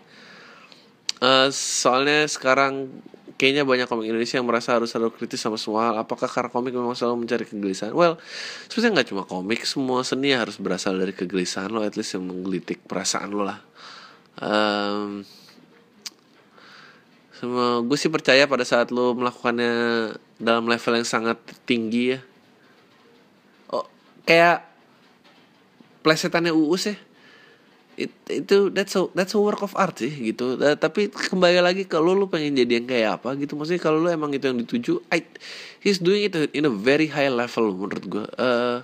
uh, soalnya sekarang kayaknya banyak komik Indonesia yang merasa harus selalu kritis sama semua hal. Apakah karena komik memang selalu mencari kegelisahan? Well, sebenarnya nggak cuma komik, semua seni harus berasal dari kegelisahan lo, at least yang menggelitik perasaan lo lah. Um, sama gue sih percaya pada saat lo melakukannya dalam level yang sangat tinggi ya. Oh kayak plesetannya uus ya It, itu that's a that's a work of art sih gitu. Uh, tapi kembali lagi kalau lu pengen jadi yang kayak apa gitu. Maksudnya kalau lu emang itu yang dituju I, he's doing it in a very high level menurut gue uh,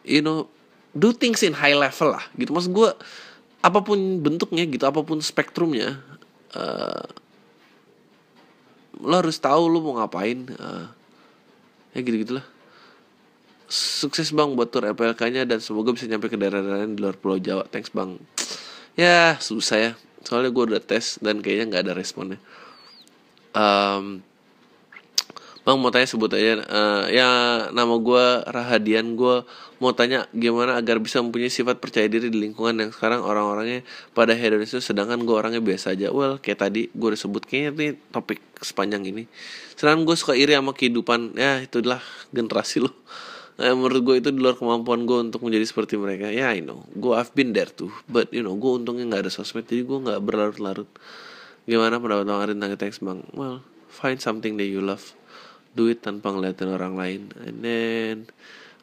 you know do things in high level lah gitu. Maksud gue apa pun bentuknya gitu apa pun spektrumnya uh, lo harus tahu lo mau ngapain uh, ya gitu gitulah sukses bang buat tour FPLK-nya dan semoga bisa nyampe ke daerah-daerah di luar Pulau Jawa. Thanks bang. Ya susah ya, soalnya gue udah tes dan kayaknya nggak ada responnya. Um, bang mau tanya sebut aja, uh, ya nama gue Rahadian. Gue mau tanya gimana agar bisa mempunyai sifat percaya diri di lingkungan yang sekarang orang-orangnya pada hedonis sedangkan gue orangnya biasa aja. Well kayak tadi gue udah sebut kayaknya ini topik sepanjang ini. Sedangkan gue suka iri sama kehidupan, ya itulah generasi lo. Eh, menurut gue itu di luar kemampuan gue untuk menjadi seperti mereka. Ya yeah, I know. Gue I've been there too. But you know gue untungnya nggak ada sosmed jadi gue nggak berlarut-larut. Gimana pendapat bang Arin tentang teks bang? Well find something that you love do it tanpa ngeliatin orang lain. And then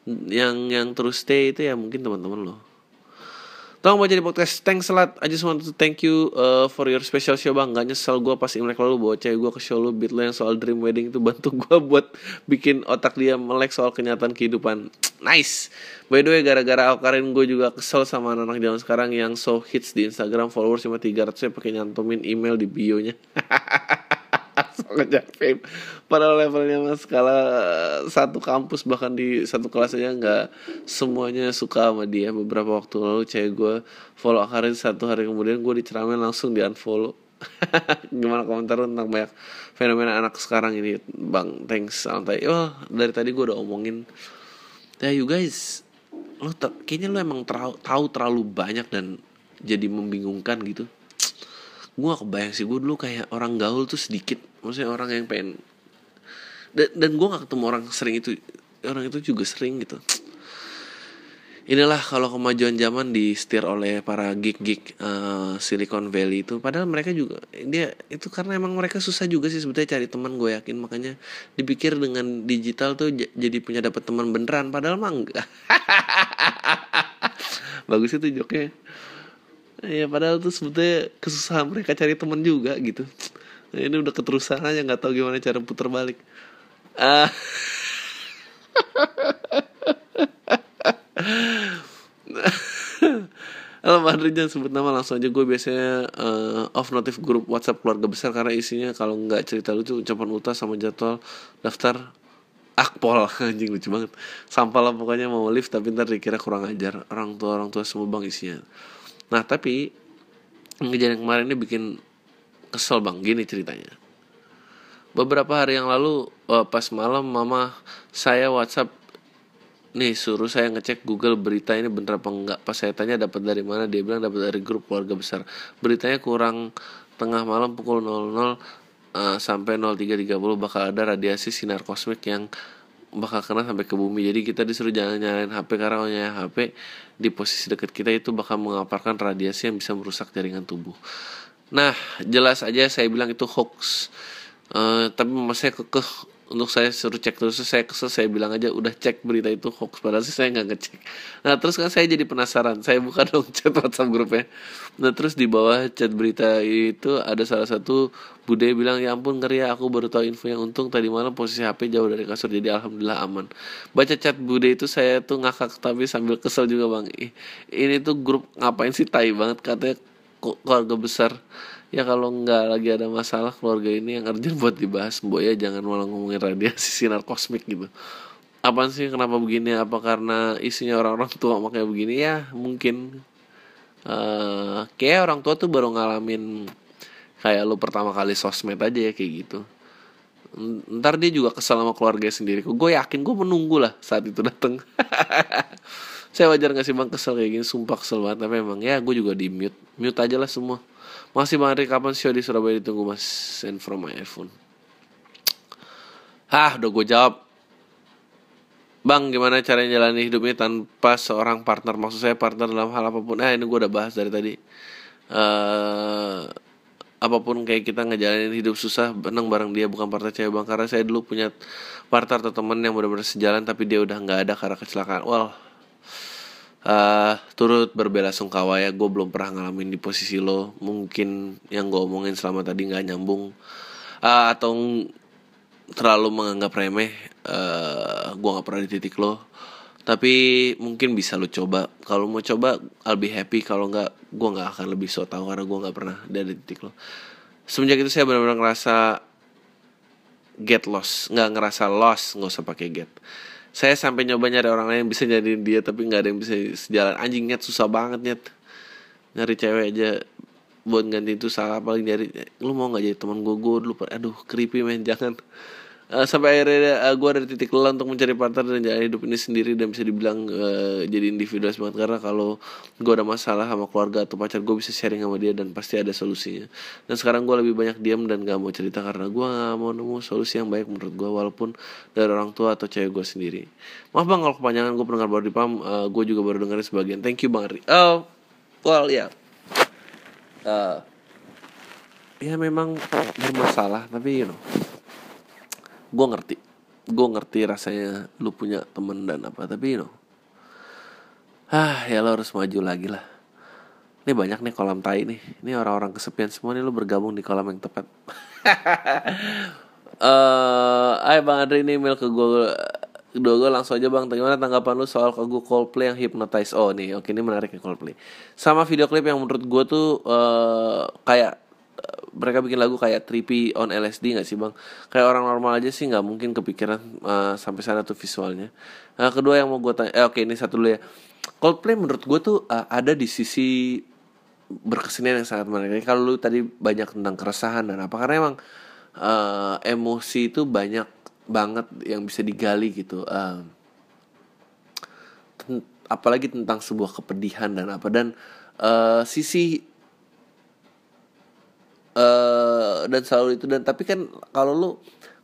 yang yang terus stay itu ya mungkin teman-teman lo Tolong mau jadi podcast? Thanks a lot. I just want to thank you uh, For your special show bang. Gak nyesel gue pas Imlek lalu Bawa cewek gue ke show lu Beat lo yang soal dream wedding itu Bantu gue buat Bikin otak dia melek Soal kenyataan kehidupan. Nice. By the way gara-gara Alkarin gue juga kesel Sama anak-anak zaman sekarang Yang so hits di Instagram Followers cuma 300 Saya pakai nyantumin email di bio-nya ngejar fame. Pada levelnya mas skala satu kampus bahkan di satu kelas aja nggak semuanya suka sama dia. Beberapa waktu lalu cewek gue follow Akarin satu hari kemudian gue diceramin langsung di unfollow gimana komentar tentang banyak fenomena anak sekarang ini bang? Thanks santai. Oh dari tadi gue udah omongin. Ya you guys lo kayaknya lo emang terlalu, tahu terlalu banyak dan jadi membingungkan gitu. Gue gak kebayang sih gue dulu kayak orang gaul tuh sedikit maksudnya orang yang pengen dan, dan gue gak ketemu orang sering itu orang itu juga sering gitu. Inilah kalau kemajuan zaman di setir oleh para geek-geek uh, Silicon Valley itu. Padahal mereka juga dia itu karena emang mereka susah juga sih sebetulnya cari teman gue yakin. Makanya dipikir dengan digital tuh jadi punya dapat teman beneran. Padahal mah enggak. Bagus itu joknya. Ya padahal tuh sebetulnya kesusahan mereka cari teman juga gitu ini udah keterusan aja nggak tahu gimana cara putar balik. Ah. Halo Madrid jangan sebut nama langsung aja. Gue biasanya uh, off notif grup WhatsApp keluarga besar karena isinya kalau nggak cerita lucu ucapan ulta sama jadwal daftar akpol. Anjing lucu banget. Sampah lah pokoknya mau lift tapi ntar dikira kurang ajar. Orang tua orang tua semua bang isinya. Nah tapi kejadian kemarin ini bikin kesel bang gini ceritanya. Beberapa hari yang lalu uh, pas malam mama saya WhatsApp nih suruh saya ngecek Google berita ini bener apa enggak. Pas saya tanya dapat dari mana? Dia bilang dapat dari grup keluarga besar. Beritanya kurang tengah malam pukul 00 uh, sampai 03.30 bakal ada radiasi sinar kosmik yang bakal kena sampai ke bumi. Jadi kita disuruh jangan nyalain HP karena nyalain HP di posisi dekat kita itu bakal mengaparkan radiasi yang bisa merusak jaringan tubuh nah jelas aja saya bilang itu hoax. Uh, tapi saya kekeh untuk saya suruh cek terus. Saya kesel saya bilang aja udah cek berita itu hoax padahal sih saya nggak ngecek. Nah terus kan saya jadi penasaran. Saya buka dong chat WhatsApp grupnya. Nah terus di bawah chat berita itu ada salah satu bude bilang ya ampun ngeri ya aku baru tahu info yang untung. Tadi malam posisi HP jauh dari kasur jadi alhamdulillah aman. Baca chat bude itu saya tuh ngakak tapi sambil kesel juga bang. Ini tuh grup ngapain sih tai banget? Katanya keluarga besar. Ya kalau nggak lagi ada masalah keluarga ini yang urgent buat dibahas. Mbok ya jangan malah ngomongin radiasi sinar kosmik gitu. Apa sih kenapa begini? Apa karena isinya orang-orang tua makanya begini? Ya mungkin uh, kayak orang tua tuh baru ngalamin kayak lu pertama kali sosmed aja ya kayak gitu. Ntar dia juga kesal sama keluarga sendiri. Gue yakin gue menunggu lah saat itu dateng saya wajar gak sih bang kesel kayak gini? Sumpah kesel banget. Tapi emang ya gue juga di mute. Mute aja lah semua. Masih Bang kapan show di Surabaya ditunggu mas? Send from my iPhone. Hah udah gue jawab. Bang gimana cara jalani hidup ini tanpa seorang partner? Maksud saya partner dalam hal apa pun. Eh ini gue udah bahas dari tadi. Uh, apa pun kayak kita ngejalanin hidup susah benang bareng dia bukan partner cewek bang. Karena saya dulu punya partner atau temen yang benar-benar sejalan tapi dia udah nggak ada karena kecelakaan. Well uh, turut berbela sungkawa ya gue belum pernah ngalamin di posisi lo. Mungkin yang gue omongin selama tadi nggak nyambung. Uh, atau terlalu menganggap remeh uh, gue nggak pernah di titik lo. Tapi mungkin bisa lo coba. Kalau mau coba I'll be happy. Kalau nggak gue nggak akan lebih so tau karena gue nggak pernah dari titik lo. Semenjak itu saya benar-benar ngerasa get lost. Nggak ngerasa lost nggak usah pakai get saya sampai nyoba nyari orang lain yang bisa jadi dia tapi nggak ada yang bisa sejalan. Anjing nyet susah banget nyet. Nyari cewek aja buat ganti itu salah paling nyari lu mau nggak jadi teman gue gue dulu aduh creepy men jangan uh, sampai akhirnya uh, gue ada titik lelah untuk mencari partner dan jalan hidup ini sendiri dan bisa dibilang uh, jadi individualis banget. Karena kalau gue ada masalah sama keluarga atau pacar gue bisa sharing sama dia dan pasti ada solusinya. Dan sekarang gue lebih banyak diam dan gak mau cerita karena gue gak mau nemu solusi yang baik menurut gue walaupun dari orang tua atau cewek gue sendiri. Maaf bang kalau kepanjangan gue pendengar baru di pam uh, gue juga baru dengerin sebagian. Thank you bang Ri. Oh well ya. Yeah. uh, ya memang bermasalah tapi you know gue ngerti. Gue ngerti rasanya lu punya temen dan apa tapi you know. Ah ya lo harus maju lagi lah. Ini banyak nih kolam tai nih. Ini orang-orang kesepian semua nih lu bergabung di kolam yang tepat. Eh uh, bang Andri ini email ke gue kedua gue langsung aja bang. Gimana tanggapan lu soal lagu Coldplay yang hypnotize oh nih oke ini menarik nih Coldplay. Sama video klip yang menurut gue tuh uh, kayak mereka bikin lagu kayak Trippy on LSD nggak sih bang? Kayak orang normal aja sih nggak mungkin kepikiran uh, sampai sana tuh visualnya. Nah, kedua yang mau gue tanya, eh, oke okay, ini satu dulu ya. Coldplay menurut gue tuh uh, ada di sisi berkesenian yang sangat menarik. Kalau lu tadi banyak tentang keresahan dan apa karena emang uh, emosi itu banyak banget yang bisa digali gitu. Uh, apalagi tentang sebuah kepedihan dan apa dan uh, sisi uh, dan selalu itu. Dan tapi kan kalau lu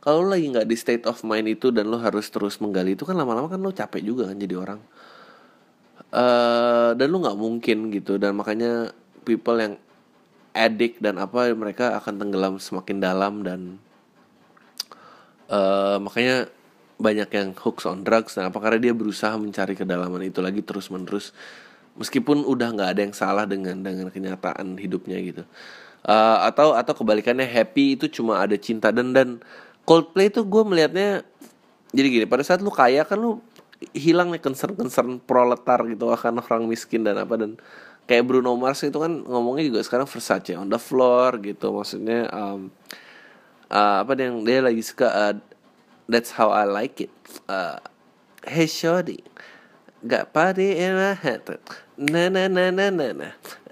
kalau lu lagi nggak di state of mind itu dan lu harus terus menggali itu kan lama-lama kan lu capek juga kan jadi orang. Uh, dan lu nggak mungkin gitu. Dan makanya people yang addict dan apa mereka akan tenggelam semakin dalam dan uh, makanya banyak yang hooks on drugs dan apa karena dia berusaha mencari kedalaman itu lagi terus menerus meskipun udah nggak ada yang salah dengan dengan kenyataan hidupnya gitu uh, atau atau kebalikannya happy itu cuma ada cinta dan dan Coldplay itu gue melihatnya jadi gini pada saat lu kaya kan lu hilang nih concern concern proletar gitu akan orang miskin dan apa dan kayak Bruno Mars itu kan ngomongnya juga sekarang Versace on the floor gitu maksudnya um, uh, apa yang dia lagi suka uh, that's how I like it. Uh, hey shorty got party in my head na na na na na na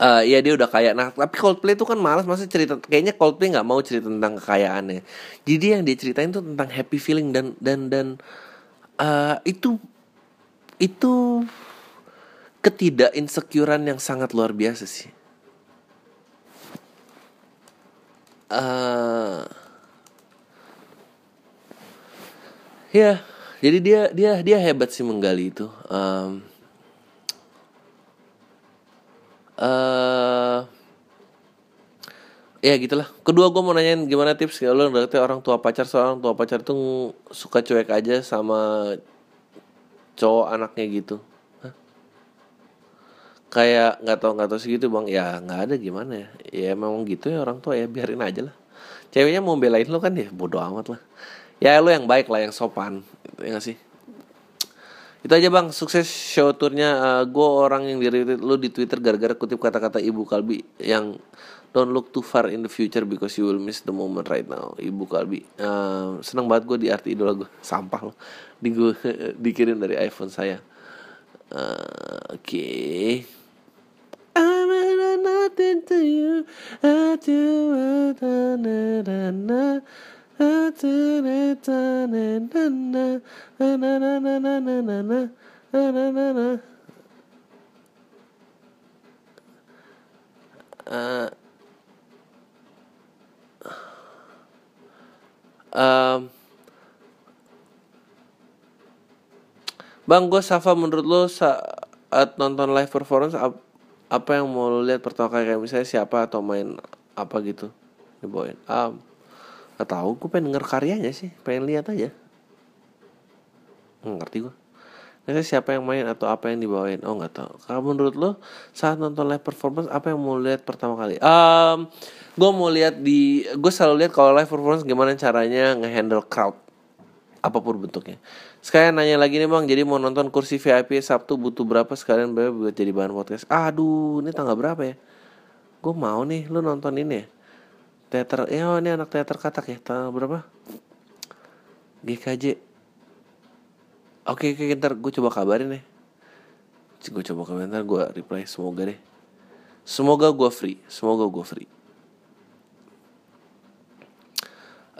uh, ya dia udah kaya. Nah tapi Coldplay itu kan malas masa cerita kayaknya Coldplay nggak mau cerita tentang kekayaannya. Jadi yang dia ceritain tuh tentang happy feeling dan dan dan uh, itu itu ketidak insecurean yang sangat luar biasa sih. Uh, ya jadi dia dia dia hebat sih menggali itu. Um, uh, ya gitulah. Kedua gue mau nanyain gimana tips kalau lo ngerti orang tua pacar seorang tua pacar tuh suka cuek aja sama cowok anaknya gitu. Hah? kayak nggak tau nggak tau segitu bang. Ya nggak ada gimana ya. Ya memang gitu ya orang tua ya biarin aja lah. Ceweknya mau belain lo kan ya? Bodoh amat lah. Ya lo yang baik lah yang sopan. Ya gak sih itu aja bang. Sukses show tournya. Uh, eh, gue orang yang diri lu di twitter gara-gara kutip kata-kata ibu kalbi yang don't look too far in the future because you will miss the moment right now. Ibu kalbi. Uh, seneng banget gue di arti idola gue sampah loh. Di gue dikirim dari iphone saya. Uh, oke. Okay. Nothing to you. I do na na. I do Bang, gue Safa menurut lo saat nonton live performance ap apa yang mau lo lihat pertama kali kayak misalnya siapa atau main apa gitu dibawain. Um, gak tau, gue pengen denger karyanya sih, pengen lihat aja. Hmm, ngerti gue. Misalnya siapa yang main atau apa yang dibawain? Oh nggak tahu. Kalau menurut lo saat nonton live performance apa yang mau lihat pertama kali? Um, gue mau lihat di, gue selalu lihat kalau live performance gimana caranya ngehandle crowd apa pun bentuknya. Sekalian nanya lagi nih bang, jadi mau nonton kursi VIP Sabtu butuh berapa sekalian buat jadi bahan podcast? Aduh, ini tanggal berapa ya? Gue mau nih, lu nonton ini ya. Teater, ya oh, ini anak teater katak ya, tanggal berapa? GKJ. Oke, oke, ntar gue coba kabarin nih. Gue coba komentar, gue reply, semoga deh. Semoga gue free, semoga gue free.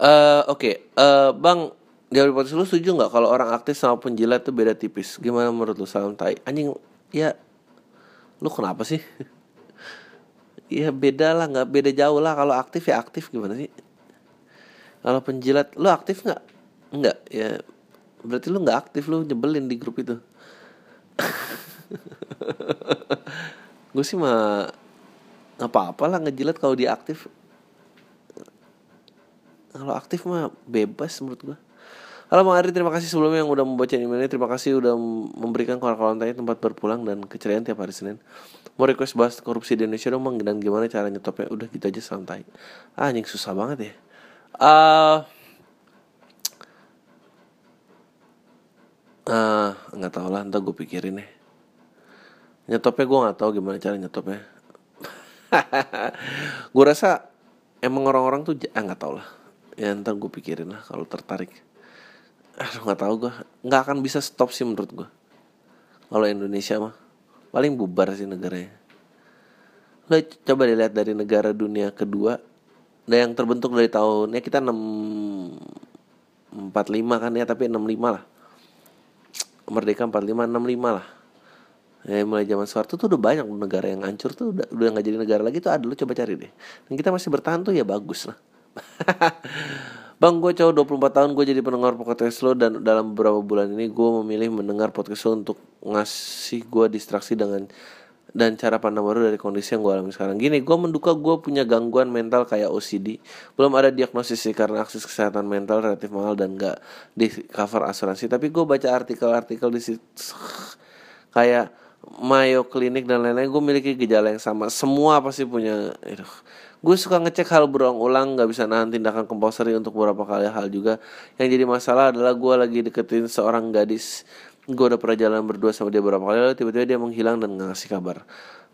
Uh, Oke, okay. uh, eh, bang, di podcast lu setuju nggak kalau orang aktif sama penjilat tuh beda tipis? Gimana menurut lu salam tai? Anjing, ya lu kenapa sih? Ya beda lah, nggak beda jauh lah. Kalau aktif ya aktif gimana sih? Kalau penjilat, lu aktif nggak? Nggak, ya berarti lu nggak aktif lu nyebelin di grup itu. gue sih mah nggak apa-apa lah ngejilat kalau dia aktif. Kalau aktif mah bebas menurut gue. Halo Bang Ari, terima kasih sebelumnya yang udah membaca email ini. Terima kasih udah memberikan kawan-kawan tanya tempat berpulang dan keceriaan tiap hari Senin. Mau request bahas korupsi di Indonesia dong Bang. Dan gimana cara nyetopnya? Udah gitu aja santai. Ah anjing susah banget ya. Ah uh, uh, nggak tau lah. Ntar gue pikirin deh Nyetopnya gue gak tahu gimana cara nyetopnya. Gue rasa Emang orang-orang tuh Ah nggak tau lah. Ya ntar gue pikirin lah kalau tertarik aduh nggak tahu gue nggak akan bisa stop sih menurut gue kalau Indonesia mah paling bubar sih negaranya. Lo coba dilihat dari negara dunia kedua dan yang terbentuk dari tahun ya kita 6 45 kan ya tapi 65 lah. Merdeka 45 65 lah. Ya mulai zaman Soeharto tuh udah banyak negara yang hancur tuh udah udah nggak jadi negara lagi tuh. Ada lo coba cari deh. Dan kita masih bertahan tuh ya bagus lah Bang gue cowok 24 tahun gue jadi pendengar podcast lo Dan dalam beberapa bulan ini gue memilih mendengar podcast lo Untuk ngasih gue distraksi dengan dan cara pandang baru dari kondisi yang gue alami sekarang. Gini, gue menduga gue punya gangguan mental kayak OCD Belum ada diagnosis sih karena akses kesehatan mental relatif mahal dan gak di cover asuransi. Tapi gue baca artikel-artikel di situ Kayak Mayo Clinic dan lain-lain Gue miliki gejala yang sama. Semua pasti punya Aduh gue suka ngecek hal berulang-ulang nggak bisa nahan tindakan compulsory untuk beberapa kali hal juga. Yang jadi masalah adalah gue lagi deketin seorang gadis. Gue udah pernah jalan berdua sama dia beberapa kali lalu tiba-tiba dia menghilang dan nggak ngasih kabar.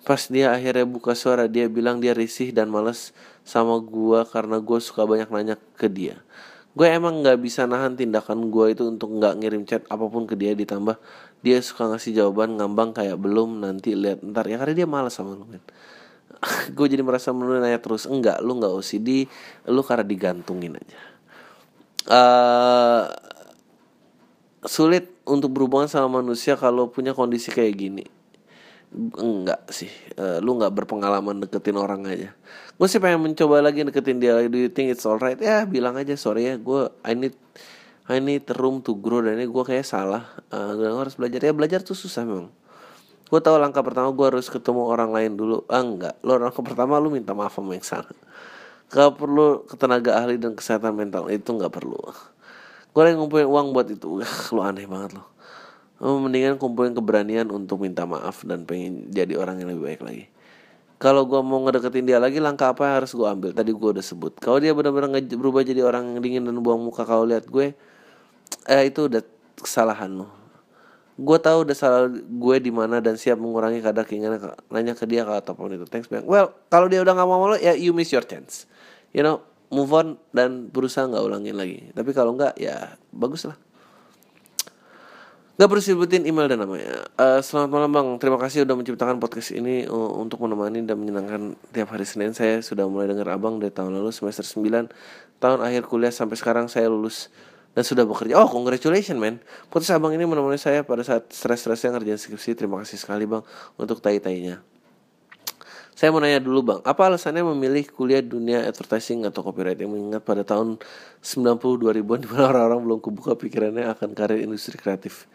Pas dia akhirnya buka suara dia bilang dia risih dan males sama gue karena gue suka banyak nanya ke dia. Gue emang nggak bisa nahan tindakan gue itu untuk nggak ngirim chat apa pun ke dia ditambah dia suka ngasih jawaban ngambang kayak belum nanti lihat. Ntar ya karena dia malas sama lu men gue jadi merasa menurut nanya terus. Enggak lu nggak OCD lu karena digantungin aja. Uh, sulit untuk berhubungan sama manusia kalau punya kondisi kayak gini. Enggak sih. Uh, lu nggak berpengalaman deketin orang aja. Gue sih pengen mencoba lagi deketin dia. Do you think it's alright? Ya bilang aja sorry ya gue I need I need room to grow. Dan ini gue kayak salah. Uh, gue harus belajar. Ya belajar tuh susah memang gue tahu langkah pertama gue harus ketemu orang lain dulu. Ah enggak. Lo langkah pertama lu minta maaf sama yang sana gak perlu ketenaga ahli dan kesehatan mental itu nggak perlu. Gue lagi ngumpulin uang buat itu. Lo aneh banget lo lo mendingan kumpulin keberanian untuk minta maaf dan pengen jadi orang yang lebih baik lagi. Kalau gue mau ngedeketin dia lagi langkah apa yang harus gue ambil? Tadi gue udah sebut. Kalau dia benar-benar berubah jadi orang yang dingin dan buang muka kalau lihat gue eh itu udah kesalahan lo gue tahu udah salah gue di mana dan siap mengurangi kadar keinginan nanya ke dia kalau apa pun itu. Thanks bank well kalau dia udah nggak mau lo ya you miss your chance. You know move on dan berusaha nggak ulangin lagi. Tapi kalau nggak ya bagus lah. Gak perlu sebutin email dan namanya. Uh, Selamat malam bang. Terima kasih sudah menciptakan podcast ini uh, Untuk menemani dan menyenangkan Tiap hari Senin. Saya sudah mulai dengar abang dari tahun lalu Semester 9 Tahun akhir kuliah sampai sekarang saya lulus Dan sudah bekerja. Oh congratulations man. Podcast abang ini menemani saya pada saat stres-stresnya ngerjain skripsi. Terima kasih sekali bang Untuk tai-tainya. Saya mau nanya dulu bang, apa alasannya memilih kuliah dunia advertising atau copywriting mengingat pada tahun 90 2000-an di mana orang-orang belum kebuka pikirannya akan karir industri kreatif.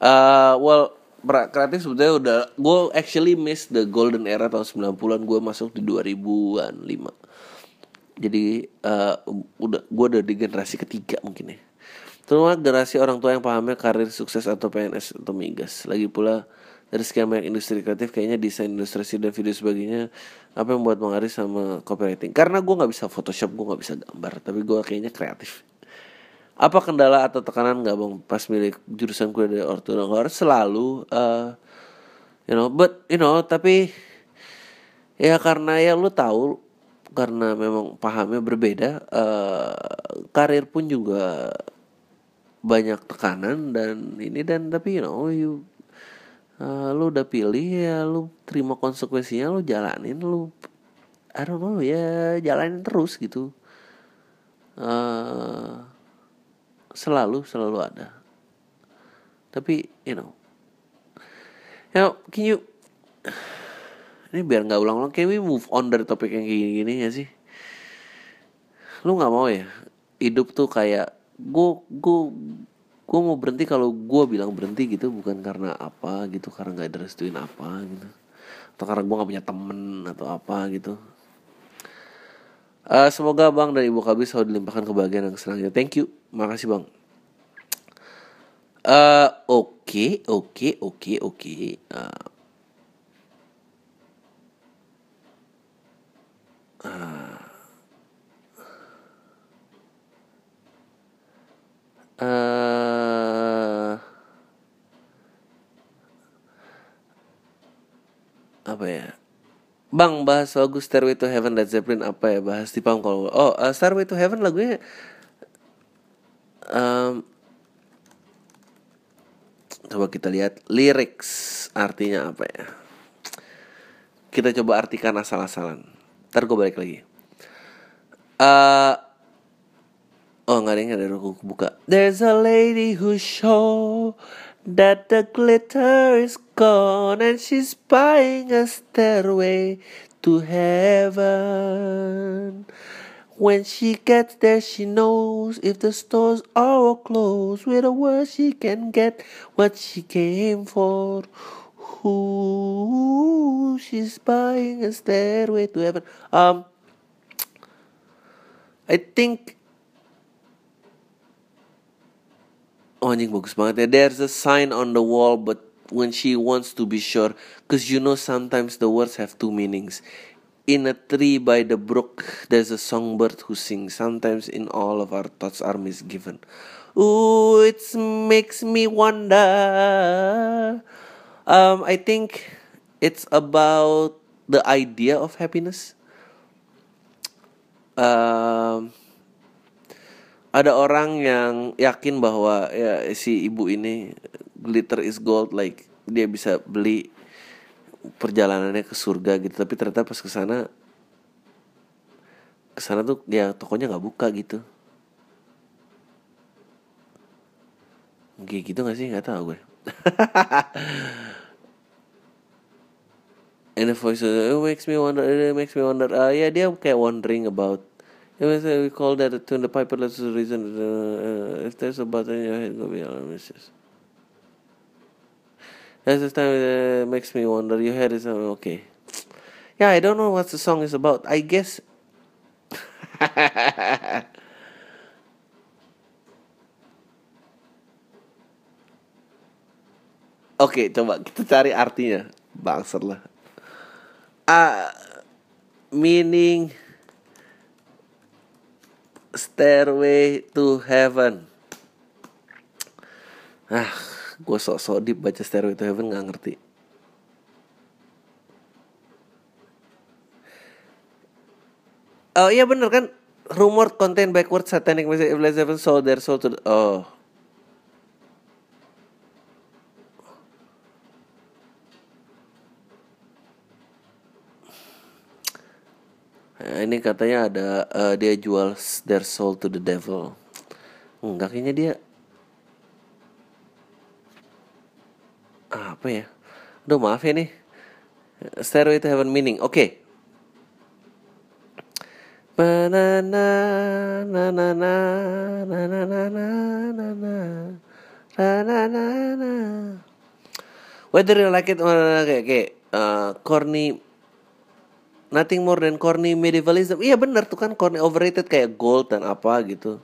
Uh, well, kreatif sebetulnya udah gue actually miss the golden era tahun 90-an gue masuk di 2000-an 5. Jadi uh, udah gue udah di generasi ketiga mungkin ya. Terutama generasi orang tua yang pahamnya karir sukses atau PNS atau migas. Lagi pula dari sekian banyak industri kreatif kayaknya desain ilustrasi dan video sebagainya apa yang membuat Bang sama copywriting? Karena gue nggak bisa Photoshop gue nggak bisa gambar tapi gue kayaknya kreatif. Apa kendala atau tekanan nggak bang pas milik jurusan kuliah dari harus selalu uh, you know but you know tapi ya karena ya lu tahu karena memang pahamnya berbeda uh, karir pun juga banyak tekanan dan ini dan tapi you know you uh, lu udah pilih ya lu terima konsekuensinya lu jalanin lu I don't know ya jalanin terus gitu. Uh, selalu selalu ada. Tapi you know. You know, can you ini biar nggak ulang-ulang can we move on dari topik yang kayak gini ya sih? Lu nggak mau ya? Hidup tuh kayak gue gue gue mau berhenti kalau gue bilang berhenti gitu bukan karena apa gitu karena nggak direstuin apa gitu. Atau karena gue nggak punya temen atau apa gitu. Uh, semoga bang dan ibu kabis selalu dilimpahkan kebahagiaan dan kesenangan thank you. Makasih bang. Uh, oke oke oke oke. Uh, uh, apa ya? Bang bahas lagu Stairway to Heaven Led Zeppelin apa ya? Bahas di pam kalau oh uh, Stairway to Heaven lagunya um, coba kita lihat lyrics artinya apa ya? Kita coba artikan asal-asalan. Ntar gue balik lagi. Uh, Oh nggak ada yang ada aku buka. There's a lady who show that the glitter is gone and she's buying a stairway to heaven. When she gets there, she knows if the stores are closed. With a word, she can get what she came for. Who she's buying a stairway to heaven. Um, I think oh, anjing bagus banget ya there's a sign on the wall but when she wants to be sure cause you know sometimes the words have two meanings. In a tree by the brook there's a songbird who sings. Sometimes in all of our thoughts are misgiven. Ooh it makes me wonder. Um i think it's about the idea of happiness. Um ada orang yang yakin bahwa ya si ibu ini glitter is gold like dia bisa beli perjalanannya ke surga gitu. Tapi ternyata pas ke sana ke sana tuh ya tokonya nggak buka gitu. Gitu gak sih? Gak tau gue. And the voice it makes me wonder makes me wonder. Uh, Ya dia kayak wondering about we call that a tune the piper that's the reason uh, if there's a button in your head go be misses. That's the time that makes me wonder your head is uh, okay. Yeah, I don't know what the song is about. I guess Oke, okay, coba kita cari artinya. Bangsat lah. Uh, meaning Stairway to Heaven. Ah, gue sok-sok deep baca Stairway to Heaven nggak ngerti. Oh iya bener kan rumor contain backward satanic message if Zeppelin sold their soul to the... oh ini katanya ada uh, dia jual their soul to the devil enggak kayaknya dia apa ya Aduh maaf ya nih Stairway to Heaven meaning Oke okay. na na na na na na na na na Whether you like it or not kayak kayak uh, corny Nothing more than corny medievalism. Iya bener tuh kan corny overrated kayak gold dan apa gitu.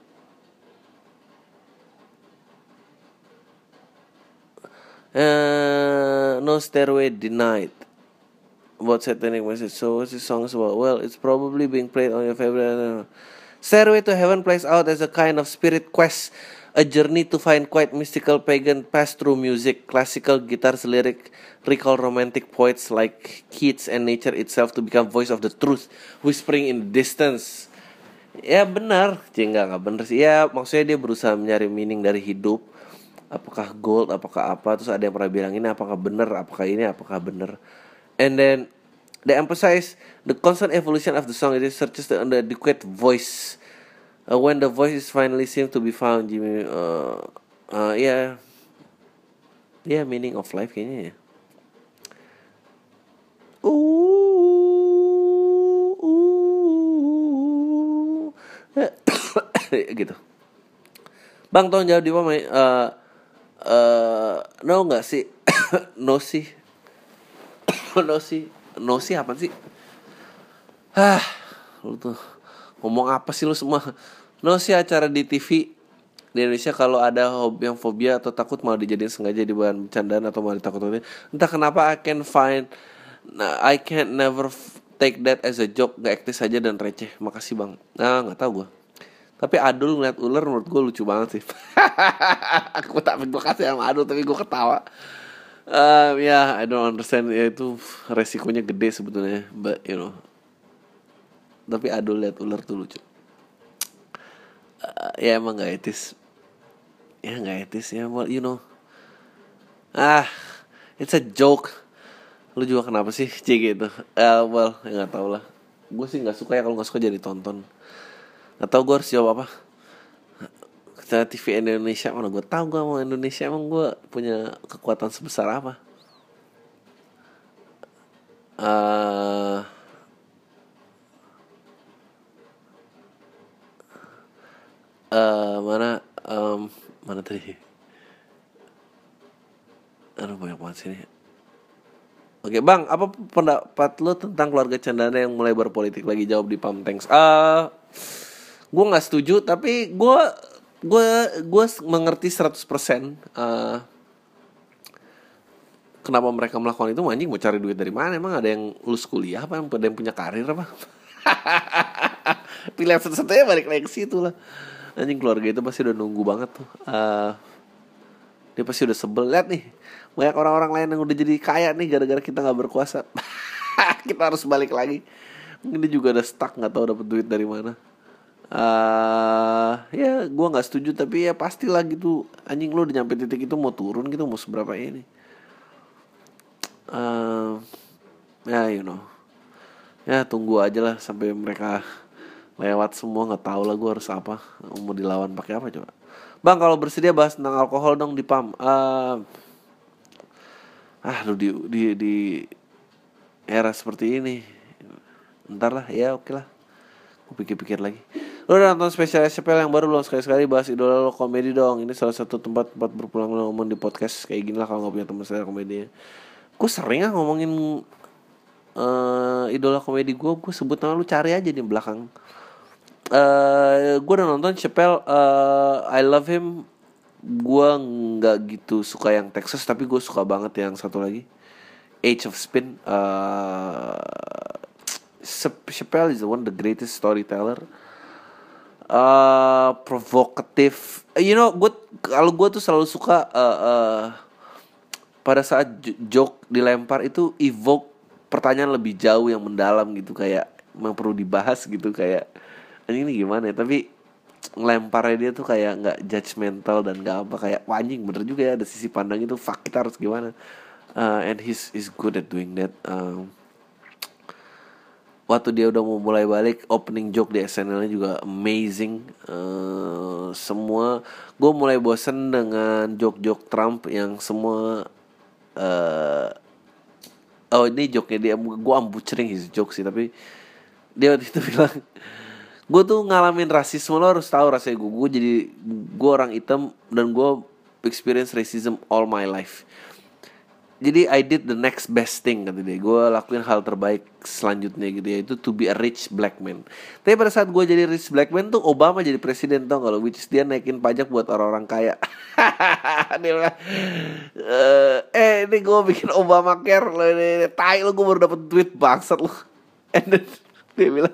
Uh, no stairway denied about satanic message. So what's the song about? Well, it's probably being played on your favorite. Stairway to Heaven plays out as a kind of spirit quest a journey to find quite mystical pagan pass through music, classical guitars lyric, recall romantic poets like Keats and nature itself to become voice of the truth, whispering in the distance. Ya benar, sih nggak nggak benar sih. Ya maksudnya dia berusaha mencari meaning dari hidup. Apakah gold, apakah apa? Terus ada yang pernah bilang ini apakah benar, apakah ini, apakah benar. And then they emphasize the constant evolution of the song. It searches the adequate voice uh, when the voices finally seem to be found Jimmy uh, uh, yeah. yeah, meaning of life kayaknya ya. Uh, gitu. Bang tolong jawab di mana uh, uh, no nggak sih? No sih? No sih? No sih apa sih? Ah lu tuh ngomong apa sih lu semua? No sih acara di TV di Indonesia kalau ada hobi yang fobia atau takut malah dijadiin sengaja di bahan bercandaan atau malah ditakut entah kenapa I can find nah, I can never take that as a joke. Gak aktif saja dan receh. Makasih bang. Nah nggak tahu gue tapi Adul ngeliat ular menurut gue lucu banget sih. Aku tak gue kasih sama Adul tapi gue ketawa. Uh, ya yeah, I don't understand. Ya itu resikonya gede sebetulnya. But you know tapi Adul lihat ular tuh lucu uh, ya emang gak etis. Ya gak etis ya well you know. Ah it's a joke. Lu juga kenapa sih c gitu? Uh, well ya nggak tau lah. Gue sih nggak suka ya kalau nggak suka jadi tonton. Nggak tau gue harus jawab apa. Kita TV Indonesia mana gue tahu gue mau Indonesia emang gue punya kekuatan sebesar apa? Uh, uh, mana um, mana tadi? Aduh banyak banget sini Oke bang, apa pendapat lo tentang keluarga Cendana yang mulai berpolitik lagi? Jawab di Pam Tanks? Uh, gue nggak setuju, tapi gue gue gue mengerti 100% uh, kenapa mereka melakukan itu. Anjing mau cari duit dari mana? Emang ada yang lulus kuliah apa? Ada yang punya karir apa? Pilihan satu-satunya balik lagi ke situ lah anjing keluarga itu pasti udah nunggu banget tuh. Uh, dia pasti udah sebel. Lihat nih banyak orang-orang lain yang udah jadi kaya nih gara-gara kita nggak berkuasa. Kita harus balik lagi. Mungkin dia juga ada stuck nggak tahu dapat duit dari mana. Uh, ya gue nggak setuju tapi ya pastilah gitu. Anjing lo udah nyampe titik itu mau turun gitu mau seberapa ini? Uh, ya you know. Ya tunggu aja lah sampai mereka lewat semua nggak tahu lah gue harus apa. Mau dilawan pakai apa coba? Bang kalau bersedia bahas tentang alkohol dong di pam uh, ah lu di di di era seperti ini. Ntar lah ya oke lah. Gue pikir-pikir lagi. Lo udah nonton spesial SPL yang baru lo sekali-sekali bahas idola lo komedi dong. Ini salah satu tempat tempat berpulang ngomong di podcast kayak gini lah kalau nggak punya teman saya komedi gue sering ah ngomongin uh, idola komedi gue gue sebut nama lu cari aja di belakang eh, gue udah nonton Chappelle uh, I love him. Gue nggak gitu suka yang Texas tapi gue suka banget yang satu lagi. Age of Spin uh, Chappelle is the one the greatest storyteller. Uh, provokatif you know gue kalau gue tuh selalu suka uh, uh, pada saat joke dilempar itu evoke pertanyaan lebih jauh yang mendalam gitu kayak memang perlu dibahas gitu kayak ini gimana ya? Tapi ngelemparnya dia tuh kayak nggak judgmental dan nggak apa kayak wanjing bener juga ya ada sisi pandang itu. Fuck kita harus gimana? Uh, and he's is good at doing that. Um, waktu dia udah mau mulai balik opening joke di SNL-nya juga amazing. Uh, semua gue mulai bosen dengan joke-joke Trump yang semua uh, oh ini joke-nya dia gue ambucering his joke sih tapi dia waktu itu bilang gue tuh ngalamin rasisme lo harus tahu rasanya gue gue jadi gue orang hitam dan gue experience racism all my life. Jadi I did the next best thing kata dia. Gue lakuin hal terbaik selanjutnya gitu ya. Itu to be a rich black man. Tapi pada saat gue jadi rich black man tuh Obama jadi presiden tau kalau which is dia naikin pajak buat orang-orang kaya. Dia eh, eh ini gue bikin Obama care lo ini tai lo gue baru dapet duit bangsat lo. And then dia bilang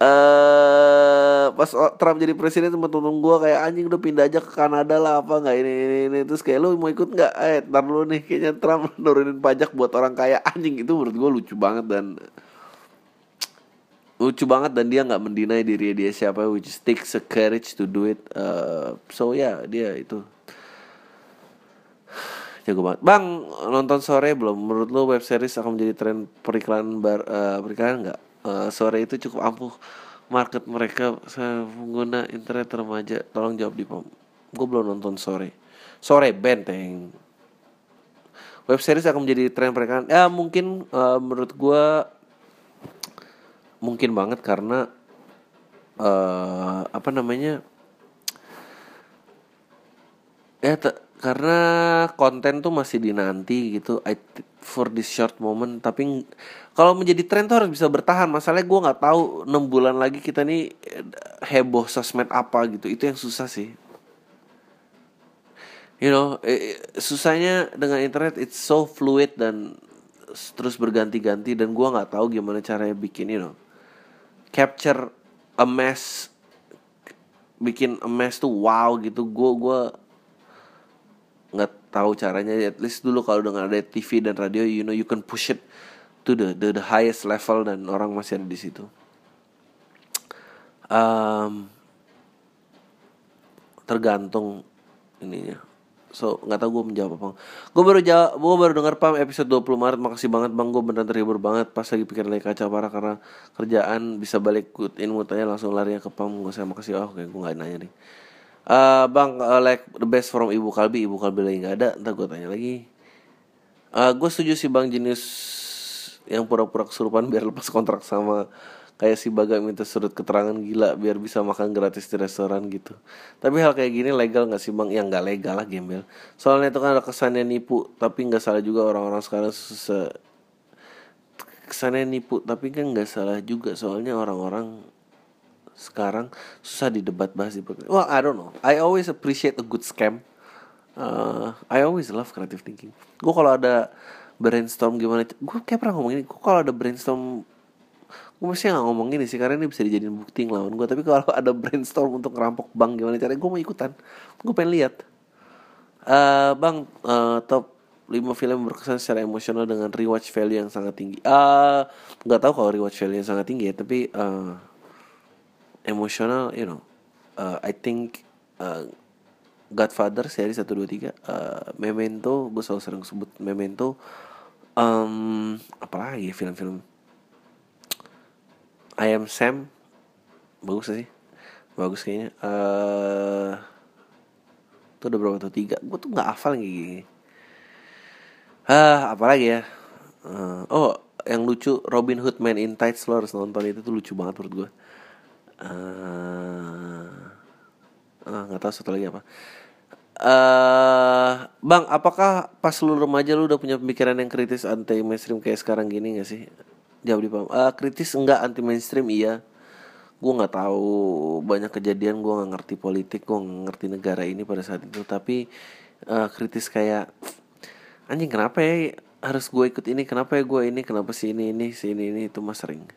uh, pas Trump jadi presiden temen temen gue kayak anjing udah pindah aja ke Kanada lah apa nggak ini, ini ini. Terus kayak lu mau ikut nggak? Eh ntar lu nih kayaknya Trump nurunin pajak buat orang kaya. Anjing itu menurut gue lucu banget dan lucu banget dan dia nggak mendinai diri dia siapa which takes a courage to do it. Uh, so ya yeah, dia itu. Jago banget. Bang nonton sore belum? Menurut lo web series akan menjadi tren periklanan bar uh, periklanan nggak uh, sore itu cukup ampuh market mereka pengguna internet remaja. Tolong jawab di pom. Gue belum nonton sore. Sore benteng web series akan menjadi tren mereka ya mungkin uh, menurut gue mungkin banget karena uh, apa namanya ya karena konten tuh masih dinanti gitu I for this short moment. Tapi kalau menjadi tren tuh harus bisa bertahan. Masalahnya gue nggak tahu enam bulan lagi kita nih heboh sosmed apa gitu. Itu yang susah sih. You know eh, susahnya dengan internet it's so fluid dan terus berganti-ganti. Dan gue nggak tahu gimana caranya bikin you know capture a mess bikin a mess tuh wow gitu. Gue gue nggak tahu caranya. At least dulu kalau dengan ada TV dan radio you know you can push it to the the, the highest level dan orang masih ada di situ. Um, tergantung ininya. So nggak tahu gue menjawab apa gue baru jawab gue baru dengar pam episode 20 Maret. Makasih banget bang. Gue beneran terhibur banget pas lagi pikir lagi kaca parah karena kerjaan bisa balik in mutanya langsung lari ke pam. Gue saya makasih. Oh kayak gue nggak nanya nih uh, bang uh, like the best from ibu kalbi ibu kalbi lagi nggak ada ntar gue tanya lagi uh, gue setuju sih bang jenis yang pura-pura kesurupan biar lepas kontrak sama kayak si Baga minta sudut keterangan gila biar bisa makan gratis di restoran gitu. Tapi hal kayak gini legal nggak sih bang? Yang nggak legal lah gembel. Soalnya itu kan ada kesannya nipu, tapi nggak salah juga orang-orang sekarang susah kesannya nipu, tapi kan nggak salah juga soalnya orang-orang sekarang susah didebat bahas di Well, I don't know. I always appreciate a good scam. Uh, I always love creative thinking. Gue kalau ada brainstorm gimana, gue kayak pernah ngomong ini. Gue kalau ada brainstorm, gue mesti nggak ngomong ini sih karena ini bisa dijadiin bukti ngelawan gue. Tapi kalau ada brainstorm untuk ngerampok bank gimana caranya, gue mau ikutan. Gue pengen lihat. Uh, bang, uh, top 5 film berkesan secara emosional dengan rewatch value yang sangat tinggi. Uh, nggak tahu kalau rewatch value yang sangat tinggi ya, tapi uh, emosional you know. Uh, I think uh, Godfather seri 1 2 3 uh, Memento gue selalu sering sebut Memento. Um, apalagi film-film? I Am Sam. Bagus sih? Bagus kayaknya. Uh, itu udah berapa tuh? Tiga. Gue tuh nggak hafal kayak gini ah apalagi ya? Uh, oh yang lucu Robin Hood Man in Tights lo harus nonton itu tuh lucu banget menurut gue uh, nggak tahu satu lagi apa. Uh, bang apakah pas lu remaja lu udah punya pemikiran yang kritis anti mainstream kayak sekarang gini gak sih? Jawab di pam uh, kritis enggak anti mainstream iya. Gue nggak tahu. Banyak kejadian gue nggak ngerti politik gue nggak ngerti negara ini pada saat itu. Tapi uh, kritis kayak anjing kenapa ya harus gue ikut ini? Kenapa ya gue ini? Kenapa sih ini ini si ini ini? Itu mas sering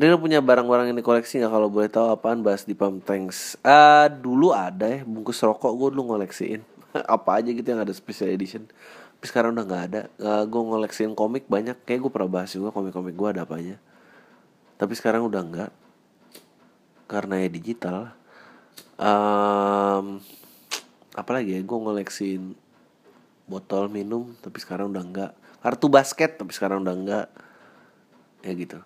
dia punya barang-barang yang dikoleksi nggak kalau boleh tahu apaan bahas di Pump Tanks? Uh, dulu ada ya bungkus rokok gue dulu ngoleksiin apa aja gitu yang ada special edition. Tapi sekarang udah nggak ada. Uh, ah, gue ngoleksiin komik banyak. Kayak gue pernah bahas juga komik-komik gue ada apa aja. Tapi sekarang udah nggak karena ya digital. Um, apalagi ya gue ngoleksiin botol minum tapi sekarang udah nggak kartu basket tapi sekarang udah nggak ya gitu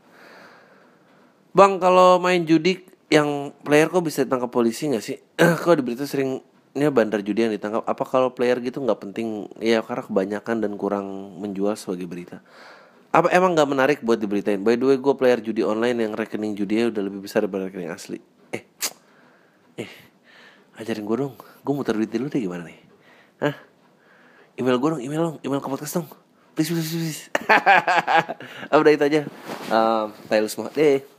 Bang kalau main judi yang player kok bisa ditangkap polisi nggak sih? kok di berita seringnya bandar judi yang ditangkap. Apa kalau player gitu nggak penting? Ya karena kebanyakan dan kurang menjual sebagai berita. Apa emang nggak menarik buat diberitain? By the way gue player judi online yang rekening judinya udah lebih besar daripada rekening asli. Eh, eh, ajarin gue dong. Gue muter duit dulu deh gimana nih? Hah? Email gue dong, email dong, email ke podcast dong. Please, please, please. Udah itu aja. Um, uh, semua. Deh.